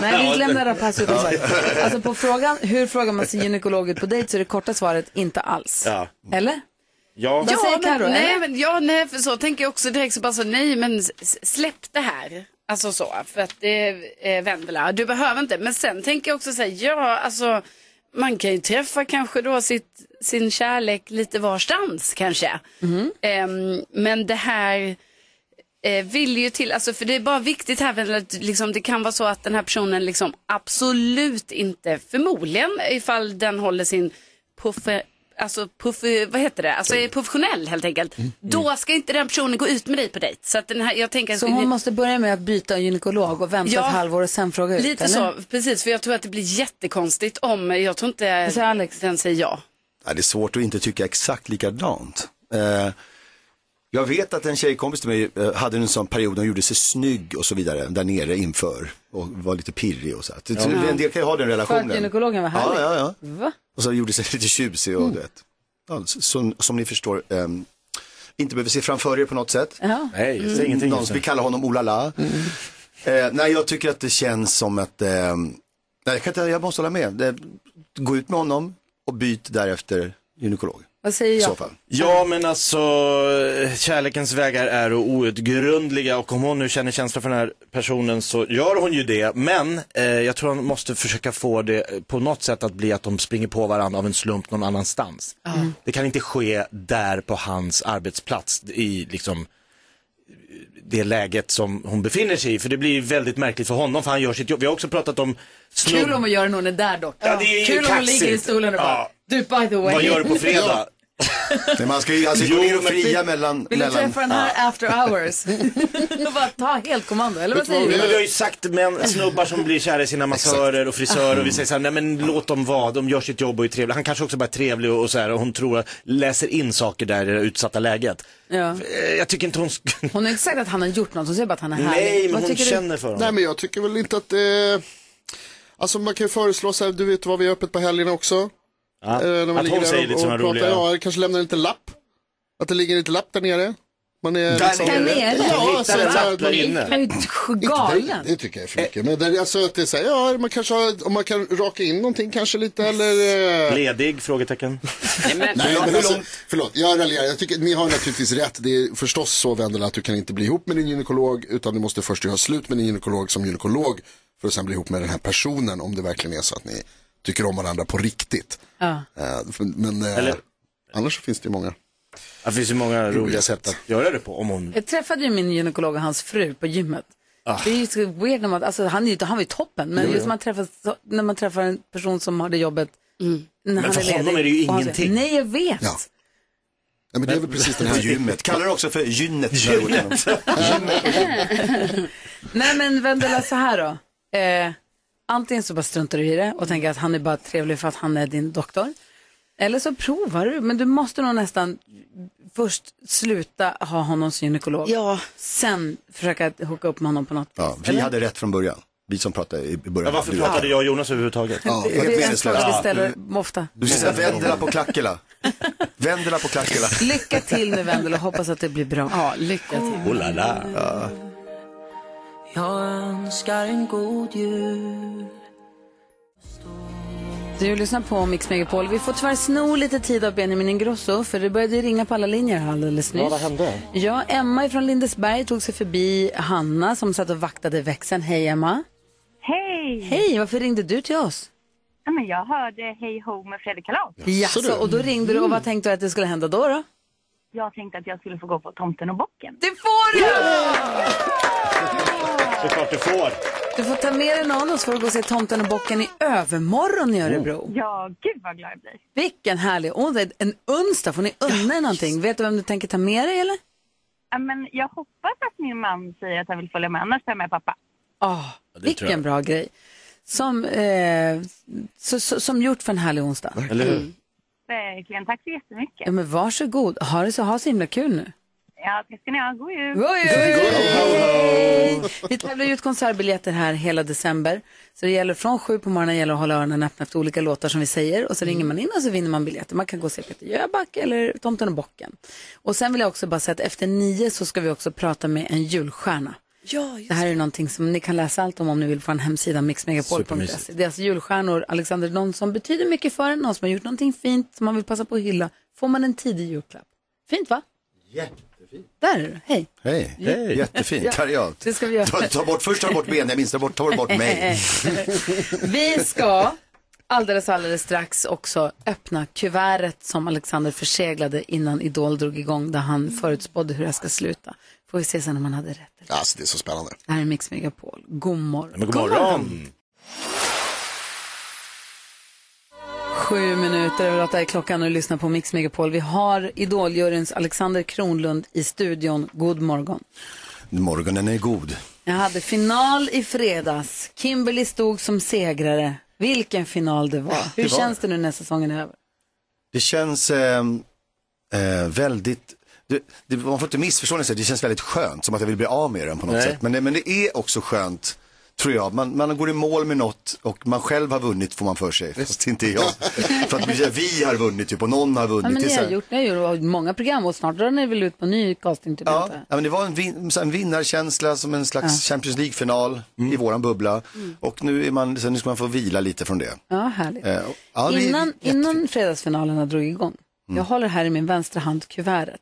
Nej, vi lämnar rapace utan sagt. Alltså på frågan hur frågar man sin gynekolog ut på dejt så är det korta svaret inte alls. Ja. Eller? Ja. Vad säger Karo, men, nej, men, ja, nej, för så tänker jag också direkt så bara så, nej men släpp det här. Alltså så, för att det är Vendela, du behöver inte. Men sen tänker jag också säga, ja alltså man kan ju träffa kanske då sitt, sin kärlek lite varstans kanske. Ehm, men det här eh, vill ju till, alltså för det är bara viktigt här, väl att liksom, det kan vara så att den här personen liksom absolut inte, förmodligen ifall den håller sin puffe, alltså puff, vad heter det, alltså är professionell helt enkelt. Då ska inte den personen gå ut med dig på dejt. Så att den här, jag tänker Så hon måste börja med att byta gynekolog och vänta Ja. ett halvår och sen fråga ut? Lite eller? så, precis, för jag tror att det blir jättekonstigt om, jag tror inte säger Alex. den säger ja. Ja, det är svårt att inte tycka exakt likadant. Eh, jag vet att en tjejkompis till mig eh, hade en sån period när hon gjorde sig snygg och så vidare där nere inför och var lite pirrig och så. Att, Ja. En del kan ju ha den relationen. gynekologen var härlig? Ja, ja, ja. Va? Och så gjorde sig lite tjusig och du vet. Ja, som, som ni förstår, ehm, inte behöver se framför er på något sätt. Ja. Nej, jag säger ingenting Någon vi kallar honom Olala. Eh, nej, jag tycker att det känns som att, ehm, nej, jag, kan inte, jag måste hålla med. Det, gå ut med honom och byt därefter gynekolog. Vad säger I jag? så fall. Ja, men alltså kärlekens vägar är outgrundliga och om hon nu känner känsla för den här personen så gör hon ju det. Men eh, jag tror hon måste försöka få det på något sätt att bli att de springer på varandra av en slump någon annanstans. Det kan inte ske där på hans arbetsplats i liksom det läget som hon befinner sig i. För det blir väldigt märkligt för honom för han gör sitt jobb. Vi har också pratat om snubb... Kul om hon gör det när hon är där dock. Ja, det är ju Kul om hon kaxigt. ligger i stolen och bara, Ja. Du by the way. Vad gör du på fredag? Nej, man ska ju alltså gå ner och men- fria mellan... Vill du mellan... träffa den här after hours? och bara ta helt kommando, eller vad säger Men du? vi har ju sagt män, snubbar som blir kära i sina massörer och frisörer och vi säger så här, nej men låt dem vara, de gör sitt jobb och är trevliga. Han kanske också bara är trevlig och, och så här och hon tror, läser in saker där i det utsatta läget. Ja. Eh, Jag tycker inte hon Hon har inte sagt att han har gjort något, hon säger bara att han är härlig. Nej, men Vad hon känner för honom. Nej men jag tycker väl inte att det Alltså man kan ju föreslå så här, du vet vad vi är öppet på helgerna också. Ja. Eh, när man Att hon där säger och, lite sådana roliga... ja, kanske lämnar en liten lapp. Att det ligger en liten lapp där nere. Man är Där liksom, Där nere? Ja, Hittar så, en lapp där inne. Det, galen. det tycker jag är för mycket. Men det är alltså att det är så här, ja, man kanske har, om man kan raka in någonting kanske lite eller... eh, Ledig? Frågetecken. Nej, men alltså, förlåt, jag raljerar. Jag tycker ni har naturligtvis rätt. Det är förstås så Vendela att du kan inte bli ihop med din gynekolog utan du måste först göra slut med din gynekolog som gynekolog för att sen bli ihop med den här personen om det verkligen är så att ni tycker om varandra på riktigt. Ja. Eh, men eh, Eller- annars så finns det ju många. Det finns ju många roliga sätt att göra det på om hon... Jag träffade ju min gynekolog och hans fru på gymmet. Det är ju så weird när man, alltså han, är han var ju toppen, men just när man, träffar, när man träffar en person som har det jobbet när han för är ledig. honom är det ju ingenting. Nej, jag vet. Ja. Nej, men det är väl precis den På här. gymmet. Kallar det också för gynnet. Gynnet. Nej men Vendela, så här då. Eh, antingen så bara struntar du i det och tänker att han är bara trevlig för att han är din doktor. Eller så provar du, men du måste nog nästan först sluta ha honom som gynekolog. Ja. Sen försöka hooka upp med honom på något Ja, vi eller? hade rätt från början. Vi som pratade i början. Ja, varför Du- pratade jag och Jonas överhuvudtaget? Ja, Det är en fråga vi Ja. ställer ofta. Du ska säga Vendela på Klackela. Vendela på Klackela. Lycka till nu Vendela och hoppas att det blir bra. Ja, lycka till. Oh la la. Jag önskar en god jul Du lyssnar på Mix Megapol. Vi får tyvärr sno lite tid av Benjamin Ingrosso för det började ringa på alla linjer här alldeles nyss. Ja, vad hände? Ja, Emma från Lindesberg tog sig förbi Hanna som satt och vaktade växeln. Hej Emma. Hej! Hej, varför ringde du till oss? Ja, men jag hörde Hej Ho med Fredrik Kalas. Jaså, och då ringde du och vad tänkte du att det skulle hända då? då? Jag tänkte att jag skulle få gå på Tomten och bocken. Det får du! Det är klart du får. Du får ta med dig någon och så får du gå och se Tomten och bocken i övermorgon i Örebro. Ja, gud vad glad jag blir. Vilken härlig onsdag. En onsdag, får ni unna er någonting? Vet du vem du tänker ta med dig eller? Ja, men jag hoppas att min man säger att han vill följa med, annars tar jag med pappa. Ah, det vilken jag. bra grej. Som, eh, så, så, som gjort för en härlig onsdag. Eller hur? Verkligen, tack så jättemycket. Ja, men varsågod. Ha det så, ha så himla kul nu. Ja, tack ska ni ha. God jul! God jul! Vi tävlar ut konsertbiljetter här hela december. Så det gäller från sju på morgonen gäller att hålla öronen öppna efter olika låtar som vi säger. Och så ringer man in och så vinner man biljetter. Man kan gå och se Peter Jöback eller Tomten och bocken. Och sen vill jag också bara säga att efter nio så ska vi också prata med en julstjärna. Ja, Det här är någonting som ni kan läsa allt om om ni vill på en hemsida mixmegapol.se. Det är alltså julstjärnor. Alexander, någon som betyder mycket för en, någon som har gjort någonting fint som man vill passa på att hylla. Får man en tidig julklapp. Fint va? Jättefint. Där är du, hej. Hej, jättefint. Ja, det ska vi göra. Ta, ta bort, först du bort Benjamin, sen bort, tar du bort mig. Vi ska alldeles, alldeles strax också öppna kuvertet som Alexander förseglade innan Idol drog igång där han förutspådde hur det ska sluta. Får vi se sen om han hade rätt. Alltså det är så spännande. Det här är Mix Megapol. God morgon. Men god morgon. Sju minuter över åtta är klockan och lyssnar på Mix Megapol. Vi har Idoljuryns Alexander Kronlund i studion. God morgon. Morgonen är god. Jag hade final i fredags. Kimberly stod som segrare. Vilken final det var. Hur det var känns det nu när säsongen är över? Det känns eh, eh, väldigt, det, det, man får inte missförstå det, det känns väldigt skönt, som att jag vill bli av med den på något Nej. sätt. Men det, men det är också skönt, tror jag. Man, man går i mål med något och man själv har vunnit får man för sig, fast inte jag. för att vi har vunnit typ och någon har vunnit. Ja, men ni har gjort, ni har gjort många program och snart drar ni väl ut på ny casting typ Ja, ja, men det var en, vin, en vinnarkänsla som en slags Champions League-final i våran bubbla. Och nu, är man, så nu ska man få vila lite från det. Ja, härligt. Eh, och- ja, innan, innan fredagsfinalerna drog igång, Mm. jag håller här i min vänstra hand kuvertet.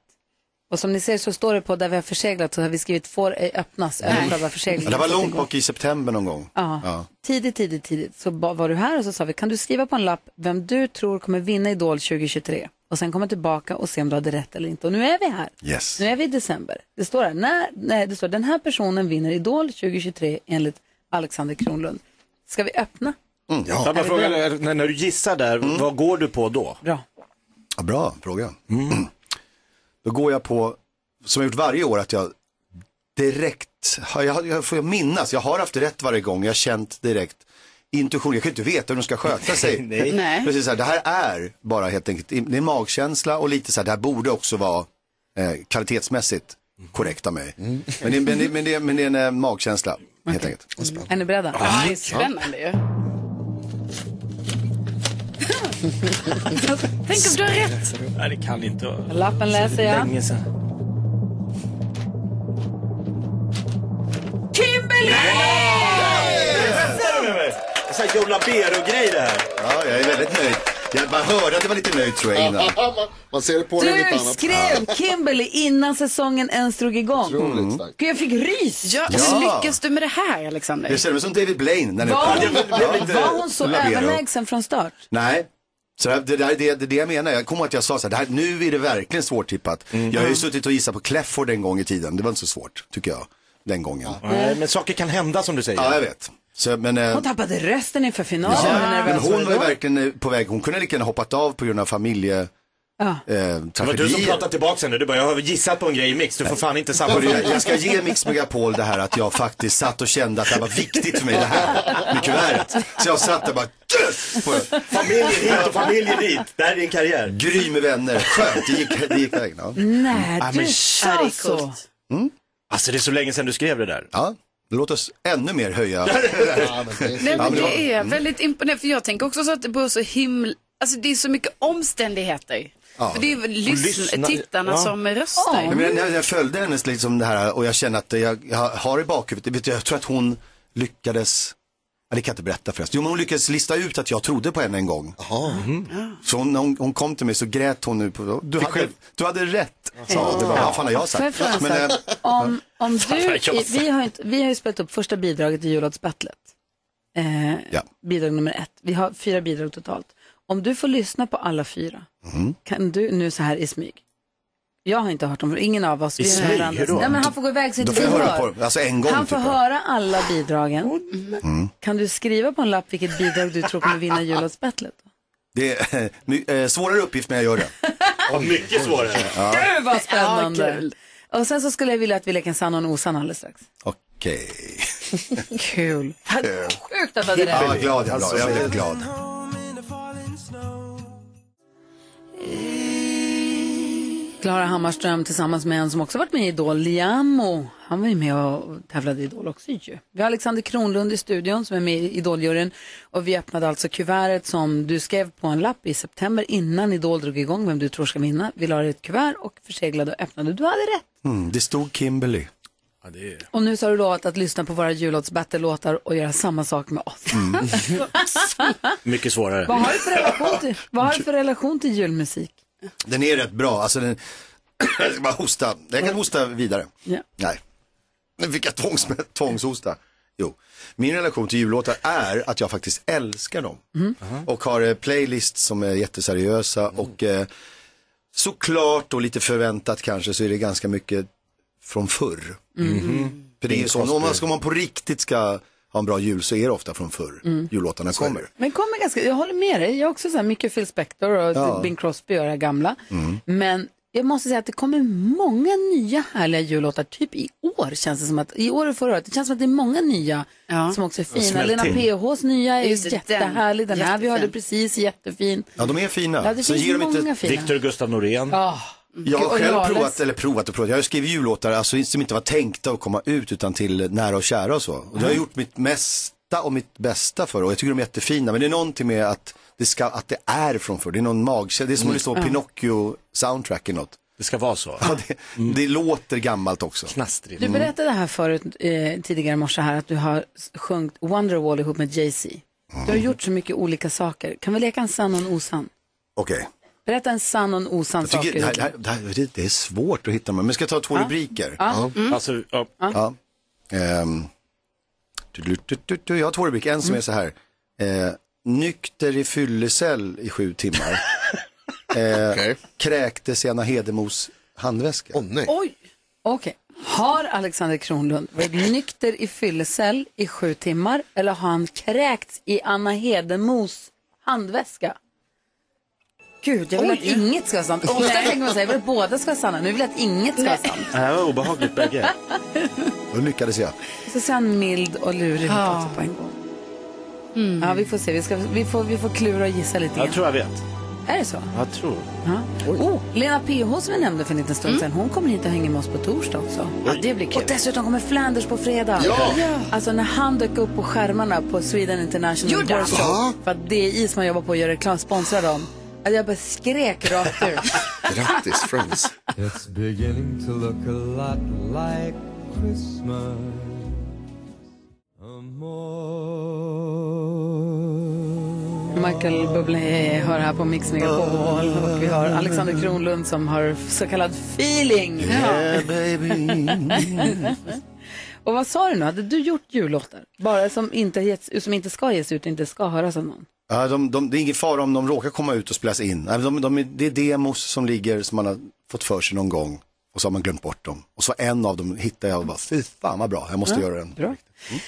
Och som ni ser så står det på där vi har förseglat så har vi skrivit får ej öppnas över själva Ja, förseglingen. det var långt bak i september någon gång. Ja. Ja. Tidigt, tidigt, tidigt så var du här och så sa vi, kan du skriva på en lapp vem du tror kommer vinna Idol 2023? Och sen komma tillbaka och se om du hade rätt eller inte. Och nu är vi här. Yes. Nu är vi i december. Det står här, när, nej, det står den här personen vinner Idol 2023 enligt Alexander Kronlund. Ska vi öppna? Mm, jag bara fråga, när, när du gissar där, vad går du på då? Bra. Ja, bra fråga. Då går jag på, som jag gjort varje år, att jag direkt, jag, jag får jag minnas, jag har haft rätt varje gång, jag har känt direkt intuition, jag kan ju inte veta hur de ska sköta sig. Nej. Precis så här, det här är bara helt enkelt, det är en magkänsla och lite så här, det här borde också vara eh, kvalitetsmässigt korrekt av mig. Men, det, men, det, men, det, men det är en eh, magkänsla, helt enkelt. Är ni beredda? Ja, det är spännande ju. Tänk om du har rätt. Nej, det kan inte vara. Lappen läser jag. Länge sedan. Kimberly! Mig? Det är Joe Labero-grej det här. Ja, jag är väldigt nöjd. Jag bara hörde att jag var lite nöjd tror jag innan. man, ser det på dig Du annat. skrev Kimberly innan säsongen ens drog igång. Otroligt starkt. Gud, jag fick rys. Ja, Ja. Hur lyckas du med det här, Alexander? Jag känner mig som David Blaine när Var, hon, var hon så Labero. överlägsen från start? Nej. Så det, det, där- det, det, det jag menar, jag kommer att jag sa så här, det här, nu är det verkligen svårtippat. Jag har ju suttit och gissat på Clefford en gång i tiden, det var inte så svårt, tycker jag, den gången. Nej, men saker kan hända som du säger. Ja, jag vet. Så, men, eh, Hon tappade rösten inför finalen. ja, men hon var ju verkligen på väg, hon kunde lika gärna hoppat av på grund av familje... Ja. Eh, Det var du som pratade tillbaka sen nu. Du bara, jag har gissat på en grej i mix. Du får fan inte samma Jag ska ge Mix Megapol det här att jag faktiskt satt och kände att det här var viktigt för mig det här med kuvertet. Så jag satt där bara, yes! På det. Familjer hit och familjer dit. Det här är din karriär. Gry med vänner, skönt, det gick, det gick vägen. Ja. Nej, Ja, du men sa Ja, det är så. coolt. Alltså det är så länge sedan du skrev det där. ja, låt oss ännu mer höja. Ja, men det är Nej, men det är väldigt imponerande, för jag tänker också så att det beror så himla, alltså det är så mycket omständigheter. Ja. För det är lysn- lyssna- tittarna ja. som röstar. Ja, men jag, jag följde hennes liksom det här och jag känner att jag, jag har i bakhuvudet, vet du, jag tror att hon lyckades, ja, det kan jag inte berätta förresten, jo men hon lyckades lista ut att jag trodde på henne en gång. Så hon, när hon, hon kom till mig så grät hon nu på, du hade, själv, du hade rätt, sa hon. Det var, vad fan har jag jag sagt? en Men, eh, om, om du, jag vi, har inte, vi har ju spelat upp första bidraget i jullåtsbattlet. Eh, Ja. Bidrag nummer ett. Vi har fyra bidrag totalt. Om du får lyssna på alla fyra, Mm. kan du nu så här i smyg. Jag har inte hört dem, för ingen av oss. I smyg? Hur då? Nej, men han får gå iväg så inte vi hör. på alltså en gång Han får typ. Mm. höra alla bidragen. Kan du skriva på en lapp vilket bidrag du tror kommer vinna jullåtsbattlet? Det är eh, svårare uppgift men jag gör det. Ja, mycket svårare. Gud vad spännande! Ja, kul. och sen så skulle jag vilja att vi leker en sann och en osann alldeles strax. Okej. Kul. Sjukt att du hade Ja, rätt. vad glad jag blev. Jag blev glad. Klara Hammarström tillsammans med en som också varit med i Idol, Liamo. Han var ju med och tävlade i Idol också ju. Vi har Alexander Kronlund i studion som är med i Idoljuryn. Och vi öppnade alltså kuvertet som du skrev på en lapp i september innan Idol drog igång vem du tror ska vinna. Vi la det i ett kuvert och förseglade och öppnade. Du hade rätt. Mm, det stod Kimberly. Ja, det är... Och nu så har du lovat att lyssna på våra jullåtsbattle-låtar och göra samma sak med oss. Mycket svårare. vad, har du för relation till, vad har du för relation till julmusik? Den är rätt bra. Alltså den... jag ska bara hosta. Jag kan hosta vidare. Ja. Nej. Nu fick jag tvångs tvångshosta. Jo. Min relation till jullåtar är att jag faktiskt älskar dem. Och har eh, playlists som är jätteseriösa och eh, såklart och lite förväntat kanske så är det ganska mycket från förr. För det är så, om man, ska man på riktigt ska ha en bra jul så är det ofta från förr jullåtarna kommer. Men kommer ganska, jag håller med dig, jag är också så här mycket Phil Spector och Ja. Bing Crosby och det här gamla. Men jag måste säga att det kommer många nya härliga jullåtar, typ i år känns det som att, i år och förra året, det känns som att det är många nya Ja. som också är fina. Lena. PHs nya är Just jättehärlig, den, den. här vi hörde precis, jättefin. Ja, de är fina. Ja, det så finns många inte... fina. Victor Gustav Norén. Ah, Jag har själv provat, eller provat och provat. Jag har skrivit jullåtar alltså, som inte var tänkta att komma ut utan till nära och kära och så. Och jag har gjort mitt mesta och mitt bästa för och jag tycker de är jättefina. Men det är någonting med att det, ska, att det är från förr. Det är någon magkänsla. Det är som att lyssna på Pinocchio soundtrack eller något. Det ska vara så. Ja, det, det låter gammalt också. Knastrigt. du berättade här förut, eh, tidigare i morse här, att du har sjungit Wonderwall ihop med Jay-Z. Du har gjort så mycket olika saker. Kan vi leka en sann och en osann? Okej. Berätta en sann och en osann sak. det, här, det, här, det, här, det- det är svårt att hitta. Men ska jag ta två rubriker? Ja. Alltså, ja. Ja. Du, du, du, du, du, jag har två rubriker. En som är så här. Eh, nykter i fyllecell i sju timmar. eh, Okej. Kräktes i Anna Hedemos handväska. Åh nej. Oj! Okej. Har Alexander Kronlund varit nykter i fyllecell i sju timmar eller har han kräkts i Anna Hedemos handväska? Gud, jag vill att inget ska vara sant. Ofta tänker man säga att båda ska vara sanna. Nu vill jag att inget ska vara sant. Det här var obehagligt bägge. Då lyckades jag. Så ser han mild och lurig ut också på en gång. Ja, vi får se. Vi, ska, vi, får, vi får klura och gissa lite Jag grann. tror jag vet. Är det så? Jag tror. Ja. Oh, Lena PH som vi nämnde för en liten stund sedan, hon kommer hit och hänger med oss på torsdag också. Ja, det blir kul. Och dessutom kommer Flanders på fredag. Ja! Alltså när han dök upp på skärmarna på Sweden International Gjorde han? Horse Show, för att DI som han jobbar på gör reklam sponsrar dem. Alltså jag bara skrek rakt ut. Grattis Friends. It's beginning to look a lot like Christmas. Michael Bublé hör här på Mix Megapol och vi har Alexander Kronlund som har så kallad feeling. Yeah, baby. Och vad sa du nu, hade du gjort jullåtar? Bara som inte, getts, som inte ska ges ut, inte ska höras av någon? Ja, de, de, det är ingen fara om de råkar komma ut och spelas in. De, de, är- det är demos som ligger som man har fått för sig någon gång. Och så har man glömt bort dem. Och så en av dem hittar jag och bara, fy fan vad bra, jag måste göra den. Bra.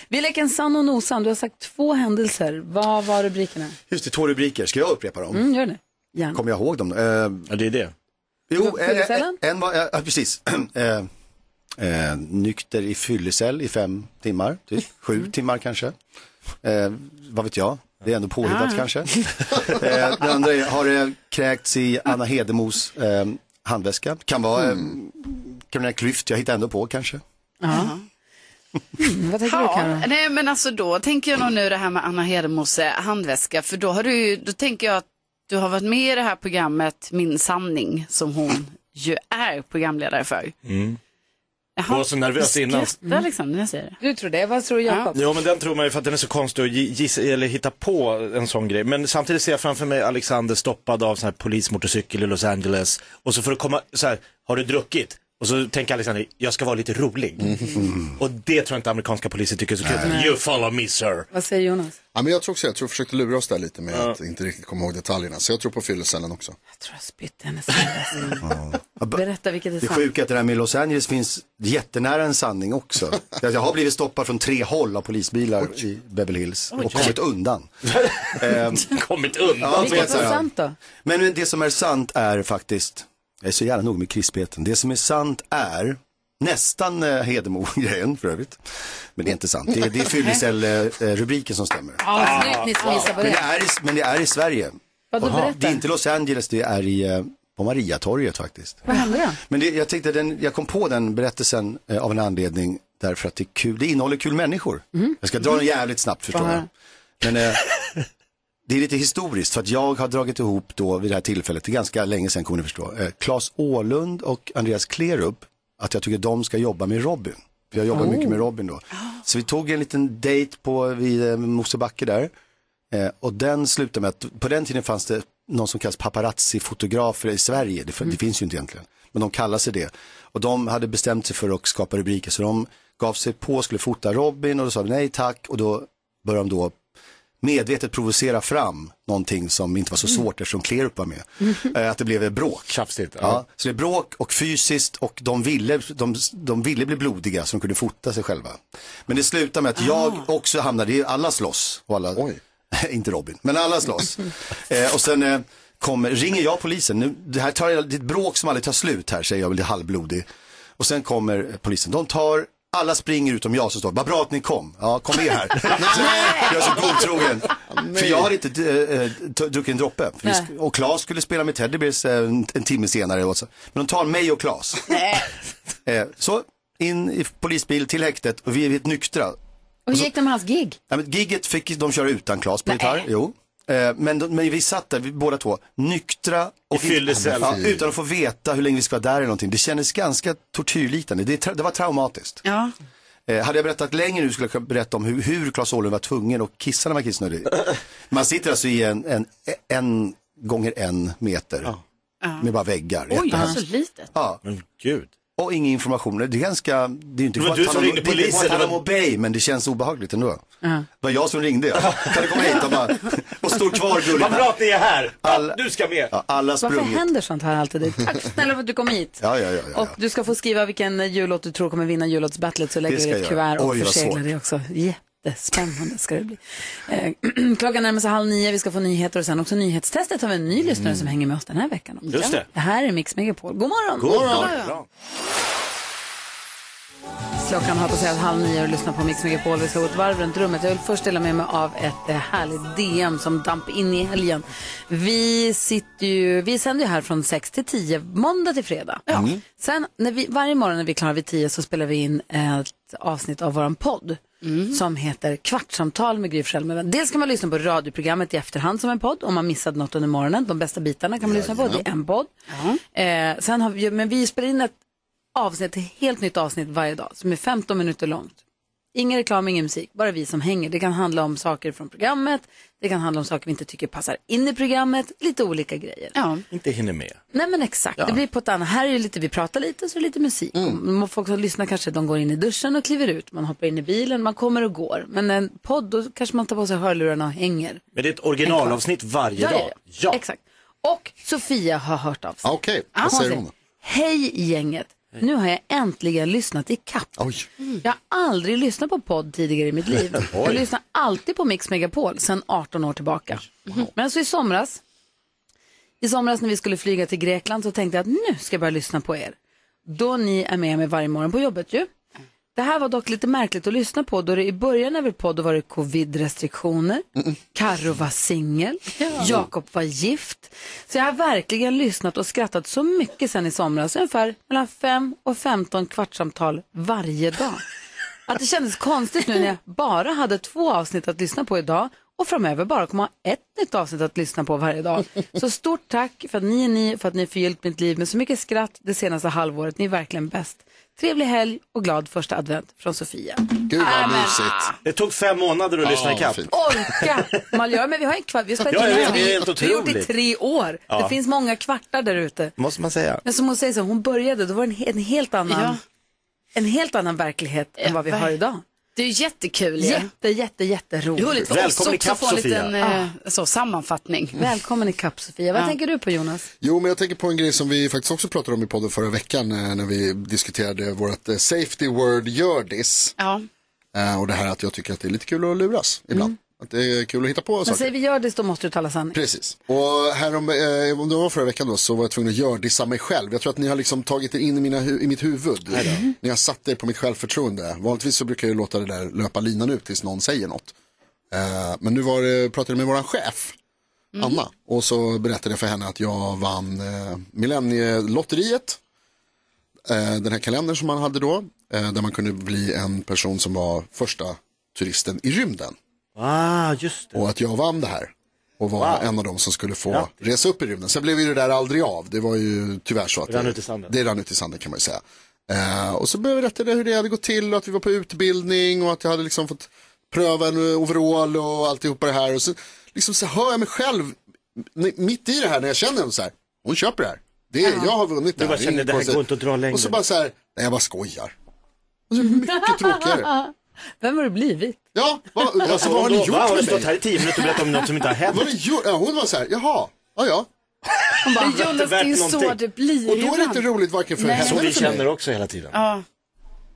Vi leker en sann och en osann. Du har sagt två händelser. Vad var rubrikerna? Just det, två rubriker. Ska jag upprepa dem? Mm, gör det. Gärna. Kommer jag ihåg dem? Eh, Ja, det är det. jo, eh, eh, en var, ja ja, precis. eh, eh, nykter i fyllecell i fem timmar, typ. Sju timmar kanske. Eh, vad vet jag? Det är ändå påhittat kanske. eh, det andra är, har det kräkts i Anna Hedemos eh, handväska? Kan vara eh, Carolina Klüft, jag hittar ändå på kanske. Mm, vad tänker du Ja, Karo? nej men alltså då tänker jag nog nu det här med Anna Hedemos eh, handväska, för då har du då tänker jag att du har varit med i det här programmet Min sanning, som hon ju är programledare för. Jag var så nervös du innan. skrattar liksom när jag säger det. Du tror det, vad tror Jakob? Jo men den tror man ju för att den är så konstig att gi- gissa eller hitta på en sån grej. Men samtidigt ser jag framför mig Alexander stoppad av sån här polismotorcykel i Los Angeles. Och så för att komma, så här, har du druckit? Och så tänker Alexander, jag ska vara lite rolig. Och det tror jag inte amerikanska poliser tycker är så kul. You follow me sir. Vad säger Jonas? Ja, men jag tror också jag tror jag försökte lura oss där lite med att inte riktigt komma ihåg detaljerna. Så jag tror på fyllecellen också. Jag tror jag spytt i hennes handväska. Berätta vilket är Det sant. sjuka är att det där med Los Angeles finns jättenära en sanning också. Jag har blivit stoppad från tre håll av polisbilar i Beverly Hills och kommit undan. Ehm, Kommit undan. Ja, Vilket ja. sant då? Men det som är sant är faktiskt, jag är så jävla nog med krispheten, det som är sant är Nästan eh, Hedemo-grejen för övrigt. Men det är inte sant. Det är, det är fyllecell-rubriken som stämmer. Ja, snyggt ni som gissar på Men det det. är i, men det är i Sverige. Vadå. Det är inte Los Angeles, det är i, eh, på Mariatorget faktiskt. Vad hände då? Men det, jag tänkte, den, jag kom på den berättelsen eh, av en anledning därför att det är kul, det innehåller kul människor. Jag ska dra den jävligt snabbt förstår jag. Men eh, det är lite historiskt för att jag har dragit ihop då vid det här tillfället, det är ganska länge sedan kommer ni förstå, eh, Claes Åhlund och Andreas Klerup, att jag tycker de ska jobba med Robin. För jag jobbar Oh. mycket med Robin då. Så vi tog en liten date på, vid eh, Mosebacke där. Eh, och den slutade med att, på den tiden fanns det någon som kallas paparazzi-fotografer i Sverige. Det, det finns ju inte egentligen. Men de kallar sig det. Och de hade bestämt sig för att skapa rubriker. Så de gav sig på skulle fota Robin och då sa vi nej tack. Och då började de då medvetet provocera fram någonting som inte var så svårt eftersom Klerup var med. Eh, att det blev ett bråk. Tjafsigt. Ja, så det är bråk och fysiskt och de ville, de, de ville bli blodiga så de kunde fota sig själva. Men det slutar med att jag också hamnade, i alla slåss. Och alla, inte Robin, men alla slåss. eh, och sen eh, kommer, ringer jag polisen, nu, det här tar, det är ett bråk som aldrig tar slut här säger jag väl, är halvblodig. Och sen kommer polisen, de tar alla springer utom jag som står, vad bra att ni kom. Ja, kom med här. Jag är så godtrogen. För jag hade inte äh, äh, druckit en droppe. Vi och Claes skulle spela med Teddy Bears äh, en, en timme senare. Och så. Men de tar mig och Claes. Eh, så in i polisbil till häktet och vi är helt nyktra. Och hur gick det med hans gig? Ja, men gigget fick de köra utan Claes på gitarr. Jo. Eh, Men, men vi satt där, vi, båda två, nyktra och fyllecell. ja, utan att få veta hur länge vi ska vara där eller någonting. Det kändes ganska tortyrliknande. Det, det var traumatiskt. Ja. Eh, hade jag berättat längre nu skulle jag berätta om hur, hur Claes Åhlund var tvungen att kissa när man kissnödig. Man sitter alltså i en, en, en gånger en meter med bara väggar. Oj, så litet. Ja. Men gud. Och ingen information. Det är ganska, det är inte bara du att som ringde är polisen, det om var- obey, men det känns obehagligt ändå. Ja. Det var jag som ringde. Kan du komma hit och, bara, och stå kvar gulligt. Vad bra att ni är här. Alla- Du ska med. Ja, alla Varför sprungit. händer sånt här alltid? Tack snälla för att du kom hit. Ja, ja, ja. ja, Och du ska få skriva vilken jullåt du tror kommer vinna jullåtsbattlet så lägger ska ett jag kuvert och Oj, förseglar det också. Jättespännande ska det bli. Eh, klockan närmar sig halv nio, vi ska få nyheter och sen också nyhetstestet har vi en ny lyssnare som hänger med oss den här veckan. också. Just det. Det här är Mix Megapol. God morgon! God morgon. Klockan har passerat halv nio och lyssnar på Mix Megapol. Vi ska gå ett varv runt rummet. Jag vill först dela med mig av ett eh, härligt DM som damp in i helgen. Vi sitter ju, vi sänder ju här från 6 till 10, måndag till fredag. Sen när vi, varje morgon när vi är klara vid 10 så spelar vi in ett avsnitt av våran podd. Som heter Kvartsamtal med Gry med. Dels kan man lyssna på radioprogrammet i efterhand som en podd om man missat något under morgonen. De bästa bitarna kan man lyssna på, det är en podd. Eh, sen har vi, men vi spelar in ett avsnitt, ett helt nytt avsnitt varje dag som är 15 minuter långt. Ingen reklam, ingen musik, bara vi som hänger. Det kan handla om saker från programmet, det kan handla om saker vi inte tycker passar in i programmet, lite olika grejer. Ja. Inte hinner med. Nej men exakt, det blir på ett annat. Här är det lite, vi pratar lite så är det lite musik. Mm. Folk som lyssnar kanske, de går in i duschen och kliver ut, man hoppar in i bilen, man kommer och går. Men en podd, då kanske man tar på sig hörlurarna och hänger. Men det är ett originalavsnitt varje Ja, ja, dag. ja. Exakt. Och Sofia har hört av sig. Okej, Ja, vad säger hon? Hej gänget! Nu har jag äntligen lyssnat i kapp. Oj. Jag har aldrig lyssnat på podd tidigare i mitt liv. Jag lyssnar alltid på Mix Megapol sedan 18 år tillbaka. Men så i somras, i somras när vi skulle flyga till Grekland så tänkte jag att nu ska jag börja lyssna på er. Då ni är med mig varje morgon på jobbet ju. Det här var dock lite märkligt att lyssna på då det i början av er podd var det covid-restriktioner, Karro var singel, Jakob var gift. Så jag har verkligen lyssnat och skrattat så mycket sen i somras, ungefär mellan 5 och 15 kvartssamtal varje dag. Att det kändes konstigt nu när jag bara hade två avsnitt att lyssna på idag och framöver bara kommer ha ett nytt avsnitt att lyssna på varje dag. Så stort tack för att ni är ni, för att ni förgyllt mitt liv med så mycket skratt det senaste halvåret. Ni är verkligen bäst. Trevlig helg och glad första advent från Sofia. Gud vad mysigt. Det tog fem månader att lyssna ikapp. Orka! Man gör, men vi har en kvart, vi har spelat Ja, jag in vet, det är kvart. helt Vi har gjort det i otroligt. tre år. Ja. Det finns många kvartar där ute. Måste man säga. Men som hon säger, så, hon började, då var det en, he- en helt annan, Ja. en helt annan verklighet än vad vi har idag. Det är jättekul. ju. Jätte, jätte, jätteroligt. Roligt för Välkommen oss också ikapp, att få en Sofia. liten eh, så, sammanfattning. Välkommen ikapp Sofia. Vad Ja. tänker du på Jonas? Jo, men jag tänker på en grej som vi faktiskt också pratade om i podden förra veckan eh, när vi diskuterade vårt eh, safety word gördis. Ja. Eh, och det här att jag tycker att det är lite kul att luras ibland. Att det är kul att hitta på Men saker. säger vi gör det då måste du tala sanning. Precis. Och här om, eh, om det var förra veckan då så var jag tvungen att gördissa mig själv. Jag tror att ni har liksom tagit er in i, mina, hu- i mitt huvud. Ni har satt er på mitt självförtroende. Vanligtvis så brukar jag låta det där löpa linan ut tills någon säger något. Eh, men nu var det, pratade jag med våran chef, Anna. Och så berättade jag för henne att jag vann eh, Millennielotteriet. Eh, den här kalendern som man hade då. Eh, där man kunde bli en person som var första turisten i rymden. Ah, just det. Och att jag vann det här. Och var Wow. en av dem som skulle få Ja. resa upp i rymden. Sen blev ju det där aldrig av. Det var ju tyvärr så att Det rann ut i sanden. Det rann ut i sanden kan man ju säga. Eh, och så berättade jag hur det hade gått till och att vi var på utbildning och att jag hade liksom fått pröva en overall och alltihopa det här. Och så, liksom så hör jag mig själv mitt i det här när jag känner så här, hon köper det här. Det är, Jag har vunnit det Du bara här. känner, det här går inte att dra längre. Och så bara så här, nej jag bara skojar. Och så mycket tråkigare. Vem har du blivit? Ja, vad, alltså, vad har ni gjort va, Har du med stått mig? här i tio minuter och berättat om något som inte har hänt? Vad har ni gjort? Ja, hon var så här, jaha, ja ja. Hon bara, Jonas, det är ju så någonting. det blir Och då är det inte roligt varken för Nej. henne Som vi eller för mig. känner också hela tiden. Ja.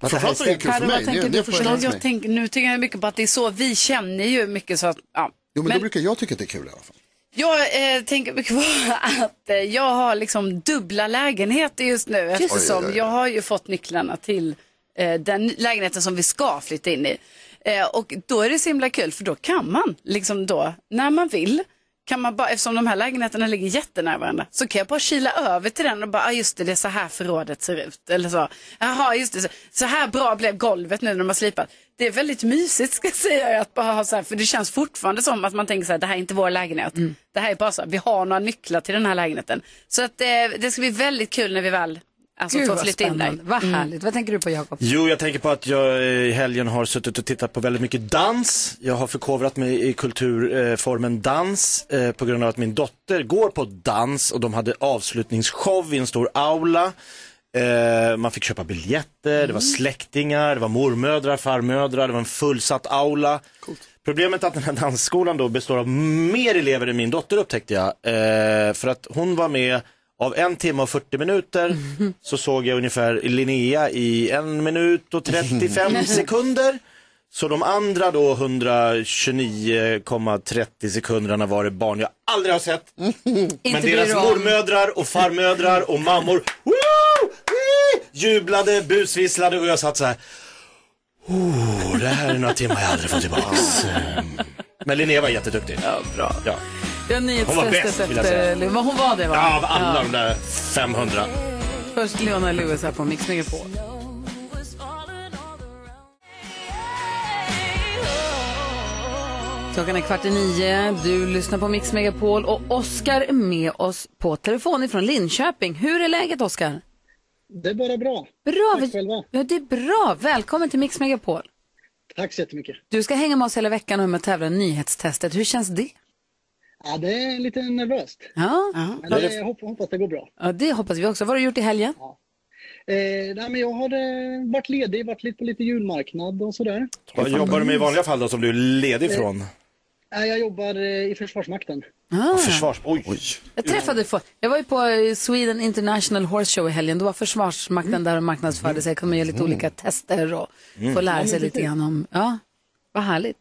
Framförallt var det kul för mig. Ni, du ni har förstört Jag mig. tänker, nu tänker jag mycket på att det är så, vi känner ju mycket så att, ja. Jo men, Men- då brukar jag tycka att det är kul i alla fall. Jag eh, tänker mycket på att eh, jag har liksom dubbla lägenheter just nu eftersom Oj, oj, oj. jag har ju fått nycklarna till den lägenheten som vi ska flytta in i. Eh, och då är det så himla kul för då kan man liksom då när man vill kan man bara, eftersom de här lägenheterna ligger jättenära varandra, så kan jag bara kila över till den och bara, ah, just det, det är så här förrådet ser ut. Eller så, jaha, just det, så, här bra blev golvet nu när de har slipat. Det är väldigt mysigt ska jag säga, att bara ha så här, för det känns fortfarande som att man tänker så här, det här är inte vår lägenhet. Det här är bara så, här, vi har några nycklar till den här lägenheten. Så att eh, det ska bli väldigt kul när vi väl alltså, Gud vad flytta in där. Vad härligt. Vad tänker du på Jakob? Jo, jag tänker på att jag i helgen har suttit och tittat på väldigt mycket dans. Jag har förkovrat mig i kulturformen dans eh, på grund av att min dotter går på dans och de hade avslutningsshow i en stor aula. Eh, man fick köpa biljetter, det var släktingar, det var mormödrar, farmödrar, det var en fullsatt aula. Problemet är att den här dansskolan då består av mer elever än min dotter upptäckte jag. Eh, för att hon var med av en timme och 40 minuter så såg jag ungefär Linnea i en minut och 35 sekunder. Så de andra då 129,30 sekunderna var det barn jag aldrig har sett. Men Inte deras mormödrar och farmödrar och mammor woo, wee, jublade, busvisslade och jag satt så här. Oh, det här är några timmar jag aldrig får tillbaks. Mm. Men Linnea var jätteduktig. Ja, bra. Ja. Har Hon var bäst, vill jag efter... säga. Vad hon var det va? Ja, av alla de där 500. Först Leona Lewis här på Mix Megapol. Klockan är kvart i nio. Du lyssnar på Mix Megapol och Oskar är med oss på telefon ifrån Linköping. Hur är läget Oskar? Det är bara bra. Bra. Tack själva. Ja, det är bra. Välkommen till Mix Megapol. Tack så jättemycket. Du ska hänga med oss hela veckan och med tävla i nyhetstestet. Hur känns det? Ja, det är lite nervöst. Ja, Men det, jag hoppas, hoppas det går bra. ja det hoppas vi också. Vad har du gjort i helgen? Eh, nej, men jag har eh, varit ledig, varit lite på lite julmarknad och sådär. Vad jobbar du med i vanliga fall då som du är ledig från? Eh, jag jobbar eh, i Försvarsmakten. Ah. Försvars... Oj. Jag träffade, för, jag var ju på eh, Sweden International Horse Show i helgen. Då var Försvarsmakten där och marknadsförde sig. kunde man göra lite olika tester och Mm. få lära sig lite grann om, ja, vad härligt.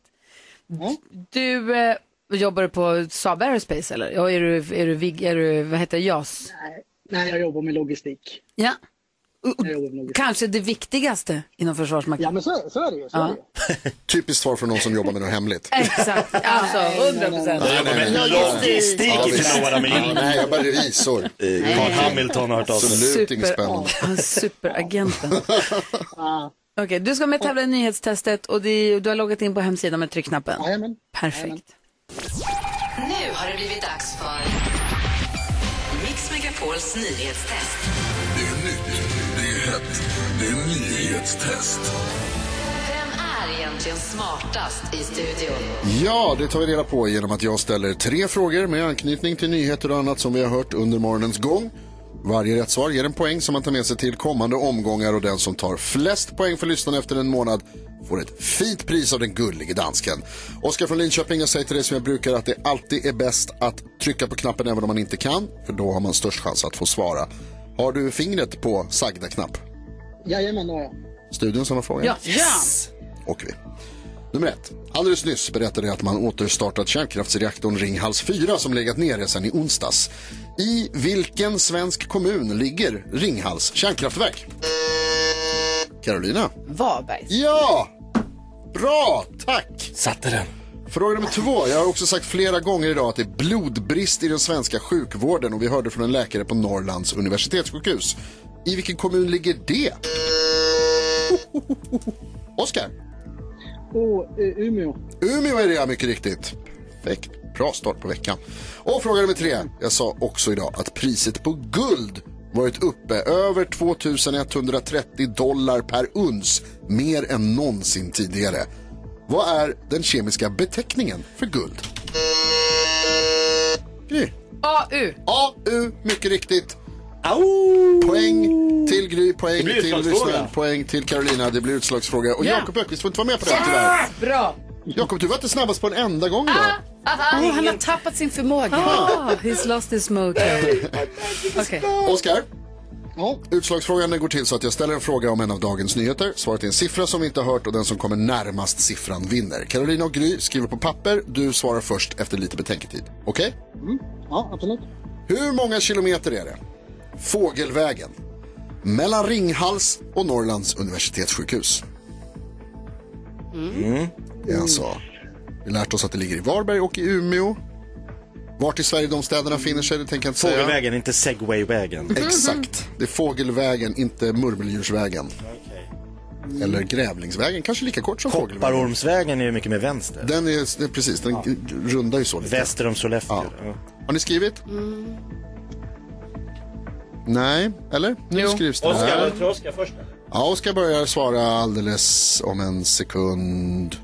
Du, eh, jobbar du på Saab Aerospace eller? Ja, är du, är du, vig- är du vad heter det, JAS? Nej, jag jobbar med logistik. Ja. Kanske det viktigaste inom Försvarsmakten. Ja, men så, så är det ju. Så Ja. är det ju. Typiskt svar från någon som jobbar med något hemligt. Exakt, alltså 100 procent. Jag jobbar med logistik Ja, i. Finland. Ja, Nej, jag är bara revisor. Carl Hamilton har hört av sig. Absolut inget spännande. superagenten. Okej, du ska med tävla i nyhetstestet och du har loggat in på hemsidan med tryckknappen. Perfekt. Nu har det blivit dags för Mix Megapols nyhetstest. Det är nytt, det är hett, det är nyhetstest. Vem är egentligen smartast i studion? Ja, det tar vi reda på genom att jag ställer tre frågor med anknytning till nyheter och annat som vi har hört under morgonens gång. Varje rätt svar ger en poäng som man tar med sig till kommande omgångar och den som tar flest poäng för lyssnarna efter en månad får ett fint pris av den gullige dansken. Oskar från Linköping, jag säger till dig som jag brukar att det alltid är bäst att trycka på knappen även om man inte kan, för då har man störst chans att få svara. Har du fingret på sagda knapp? Jajamän, det har jag. Studion som har frågan? Ja. Åker vi. Nummer ett. Alldeles nyss berättade jag att man återstartat kärnkraftsreaktorn Ringhals 4 som legat nere sedan i onsdags. I vilken svensk kommun ligger Ringhals kärnkraftverk? Carolina? Varberg. Ja! Bra, tack! Satte den. Fråga nummer två. Jag har också sagt flera gånger idag att det är blodbrist i den svenska sjukvården och vi hörde från en läkare på Norrlands universitetssjukhus. I vilken kommun ligger det? Oskar? Eh, Umeå. Umeå är det ja, mycket riktigt. Perfekt. Bra start på veckan. Och fråga nummer tre. Jag sa också idag att priset på guld varit uppe över 2130 dollar per uns. Mer än någonsin tidigare. Vad är den kemiska beteckningen för guld? Gry. AU. AU, mycket riktigt. Au! Poäng till Gry, poäng till lyssnaren, poäng till Carolina. Det blir utslagsfråga. Och Ja. Jakob Öqvist får inte vara med på det tyvärr. Bra. Jakob, du var inte snabbast på en enda gång idag. Oh, han har tappat sin förmåga. Ah, he's lost his smoke. Okej. Oskar? Ja. Utslagsfrågan går till så att jag ställer en fråga om en av dagens nyheter. Svaret är en siffra som vi inte har hört och den som kommer närmast siffran vinner. Carolina och Gry skriver på papper. Du svarar först efter lite betänketid. Okej? Ja, absolut. Hur många kilometer är det? Fågelvägen. Mellan Ringhals och Norrlands universitetssjukhus. Mm. Det är alltså, vi har lärt oss att det ligger i Varberg och i Umeå. Vart i Sverige de städerna finner sig, det tänker jag inte säga. Fågelvägen, inte segwayvägen. Exakt. Det är Fågelvägen, inte Murmeldjursvägen. Eller Grävlingsvägen, kanske lika kort som Fågelvägen. Kopparormsvägen är ju mycket mer vänster. Den är, precis, den rundar ju så lite. Väster om Sollefteå. Ja. Har ni skrivit? Nej, eller? Nu skrivs det Oskar, jag tror Oskar först. Ja, Oskar börjar svara alldeles om en sekund.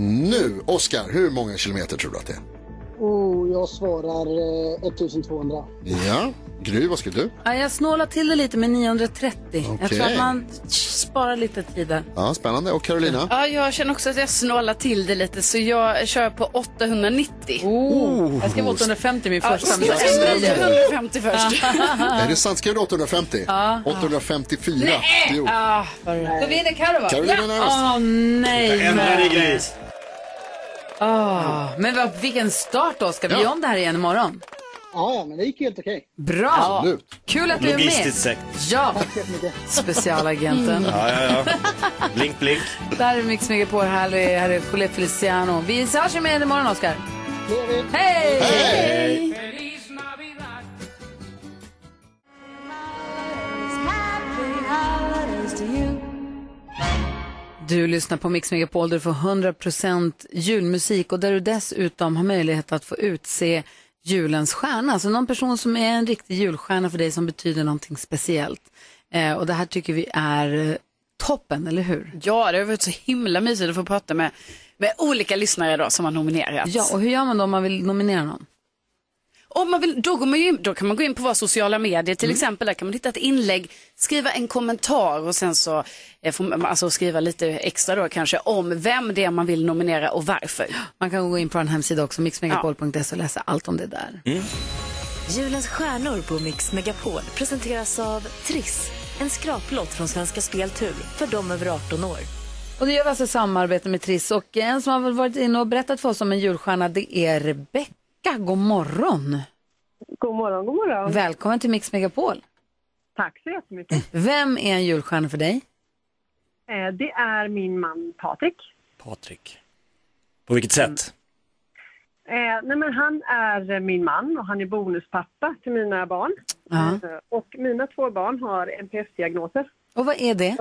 Nu, Oskar, hur många kilometer tror du att det är? Och jag svarar eh, 1200. Ja, Gry, vad skulle du? Ja, jag snålar till det lite med 930. Jag Okej. tror att man sparar lite tid där. Ja, spännande. Och Carolina? Ja, jag känner också att jag snålar till det lite så jag kör på 890. Oh, jag skrev 850 min första. men jag säga 850 först. Är det sant? Skrev du 850? 854. Jo. Ah, Då vinner Carro va? Carolina Ja. närmast. Åh nej. Ändra dig Gry. Åh, men vad, vilken start Oskar. Vi Ja. gör om det här igen imorgon. Ja, ja, men det gick helt okej. Bra. Absolut. Kul att du är med. Logistiskt säkert. Ja, Tack så jättemycket. specialagenten. Ja, ja, ja. Blink, blink. Där är Mix Megapol. Här är, här är Feliciano. Vi hörs ju med igen imorgon Oskar. Det gör vi. Hej! Hej! Du lyssnar på Mix Megapol där du får 100% julmusik och där du dessutom har möjlighet att få utse julens stjärna. Alltså någon person som är en riktig julstjärna för dig som betyder någonting speciellt. Eh, och det här tycker vi är eh, toppen, eller hur? Ja, det har varit så himla mysigt att få prata med, med olika lyssnare då som har nominerats. Ja, och hur gör man då om man vill nominera någon? Om man vill, då, går man ju, in- då kan man gå in på våra sociala medier till exempel. Där kan man hitta ett inlägg, skriva en kommentar och sen så eh, får man alltså skriva lite extra då kanske om vem det är man vill nominera och varför. Man kan gå in på en hemsida också, mixmegapol.se och läsa allt om det där. Julens stjärnor på Mix Megapol presenteras av Triss. En skraplott från Svenska Spel Tur för de över 18 år. Och det gör vi alltså i samarbete med Triss och en som har varit inne och berättat för oss om en julstjärna det är Rebecka. God morgon! God morgon, god morgon. Välkommen till Mix Megapol. Tack så jättemycket. Vem är en julstjärna för dig? Eh, Det är min man Patrik. Patrik. På vilket sätt? Eh, nej men han är min man och han är bonuspappa till mina barn. Eh, och mina två barn har NPF-diagnoser. Och vad är det?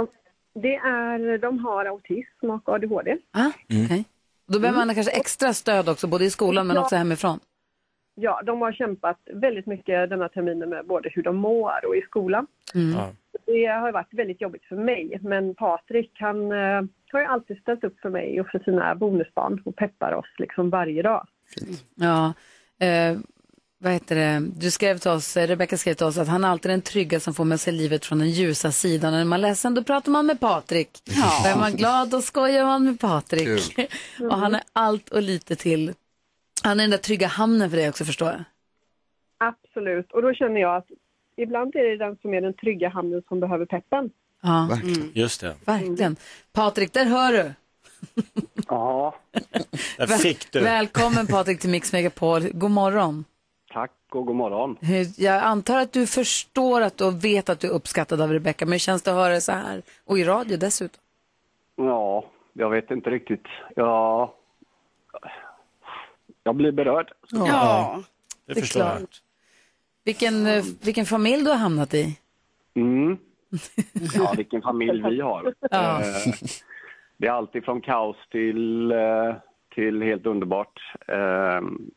Det är, de har autism och ADHD. Ah, okej. Då behöver man kanske extra stöd också, både i skolan men Ja. också hemifrån. Ja, de har kämpat väldigt mycket denna terminen med både hur de mår och i skolan. Ja. Det har varit väldigt jobbigt för mig, men Patrik han eh, har ju alltid ställt upp för mig och för sina bonusbarn och peppar oss liksom varje dag. Ja, eh, vad heter det? Du skrev till oss, eh, Rebecka skrev till oss att han är alltid den trygga som får med sig livet från den ljusa sidan. Och när man är ledsen då pratar man med Patrik. Ja. Är man glad då skojar man med Patrik. och han är allt och lite till. Han är den där trygga hamnen för dig också förstår jag. Absolut, och då känner jag att ibland är det den som är den trygga hamnen som behöver peppen. Ja, Just det. verkligen. Patrik, där hör du. Ja, Där fick du. Välkommen Patrik till Mix Megapol. God morgon. tack och god morgon. Jag antar att du förstår att du och vet att du är uppskattad av Rebecca, men hur känns det att höra det så här? Och i radio dessutom. Ja, jag vet inte riktigt. Ja, jag blir berörd. Ja, det är förstår jag. klart. Vilken, eh, vilken familj du har hamnat i. Mm. Ja, vilken familj vi har. Ja. Eh, Det är allt ifrån kaos till, eh, till helt underbart.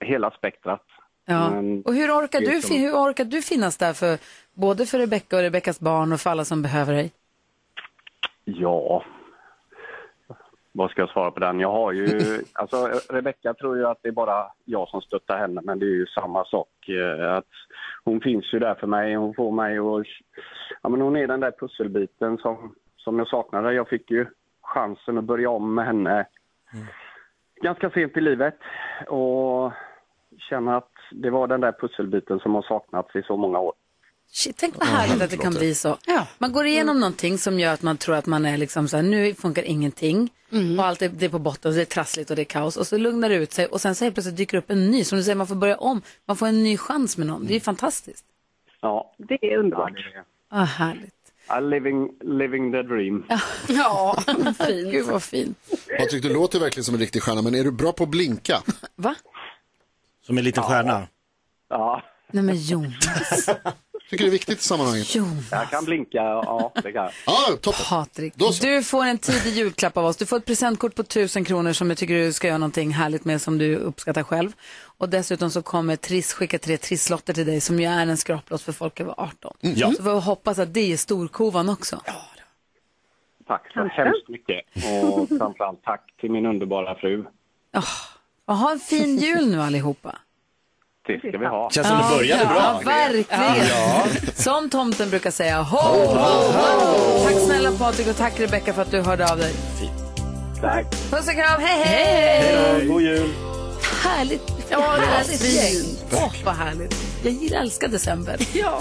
Hela spektrat. Ja. Men Och hur orkar, det du, som- hur orkar du finnas där för både för Rebecca och Rebeccas barn och för alla som behöver dig? Ja, vad ska jag svara på den? Jag har ju, alltså Rebecka tror ju att det är bara jag som stöttar henne, men det är ju samma sak. eh, Att hon finns ju där för mig, hon får mig att, ja men hon är den där pusselbiten som, som jag saknade. Jag fick ju chansen att börja om med henne ganska sent i livet och känner att det var den där pusselbiten som har saknats i så många år. Shit, tänk vad härligt att det kan bli så. Man går igenom någonting som gör att man tror att man är liksom så här, nu funkar ingenting. Och allt är, det är på botten, och det är trassligt och det är kaos. Och så lugnar det ut sig och sen så helt plötsligt dyker upp en ny. Som du säger, man får börja om. Man får en ny chans med någon. Det är ju fantastiskt. Ja, Det är underbart. Ah, härligt. Ja, living, living the dream. Ja, fint. Gud vad fint. Patrik, du låter verkligen som en riktig stjärna, men är du bra på att blinka? Va? Som en liten stjärna. Ja. Nej men Jonas. Tycker det är viktigt i sammanhanget. Jag kan blinka, ja det kan jag. Ja, toppen. Patrik, du får en tidig julklapp av oss. Du får ett presentkort på 1000 kronor som jag tycker du ska göra någonting härligt med som du uppskattar själv. Och dessutom så kommer Triss skicka tre trisslotter till dig som ju är en skraplott för folk över 18. Mm. Ja. Så får vi hoppas att det är storkovan också. Tack så hemskt mycket. Och framförallt tack till min underbara fru. Och ha en fin jul nu allihopa. Det ska vi ha. Känns som det började bra. Ja, verkligen. Ja. Som tomten brukar säga, ho, ho, ho. Tack snälla Patrik och tack Rebecca för att du hörde av dig. Tack. Puss och kram, hej hej! Hej god jul. Härligt, Ja, det härligt gäng. Åh, vad härligt. Jag gillar- älskar december. Ja.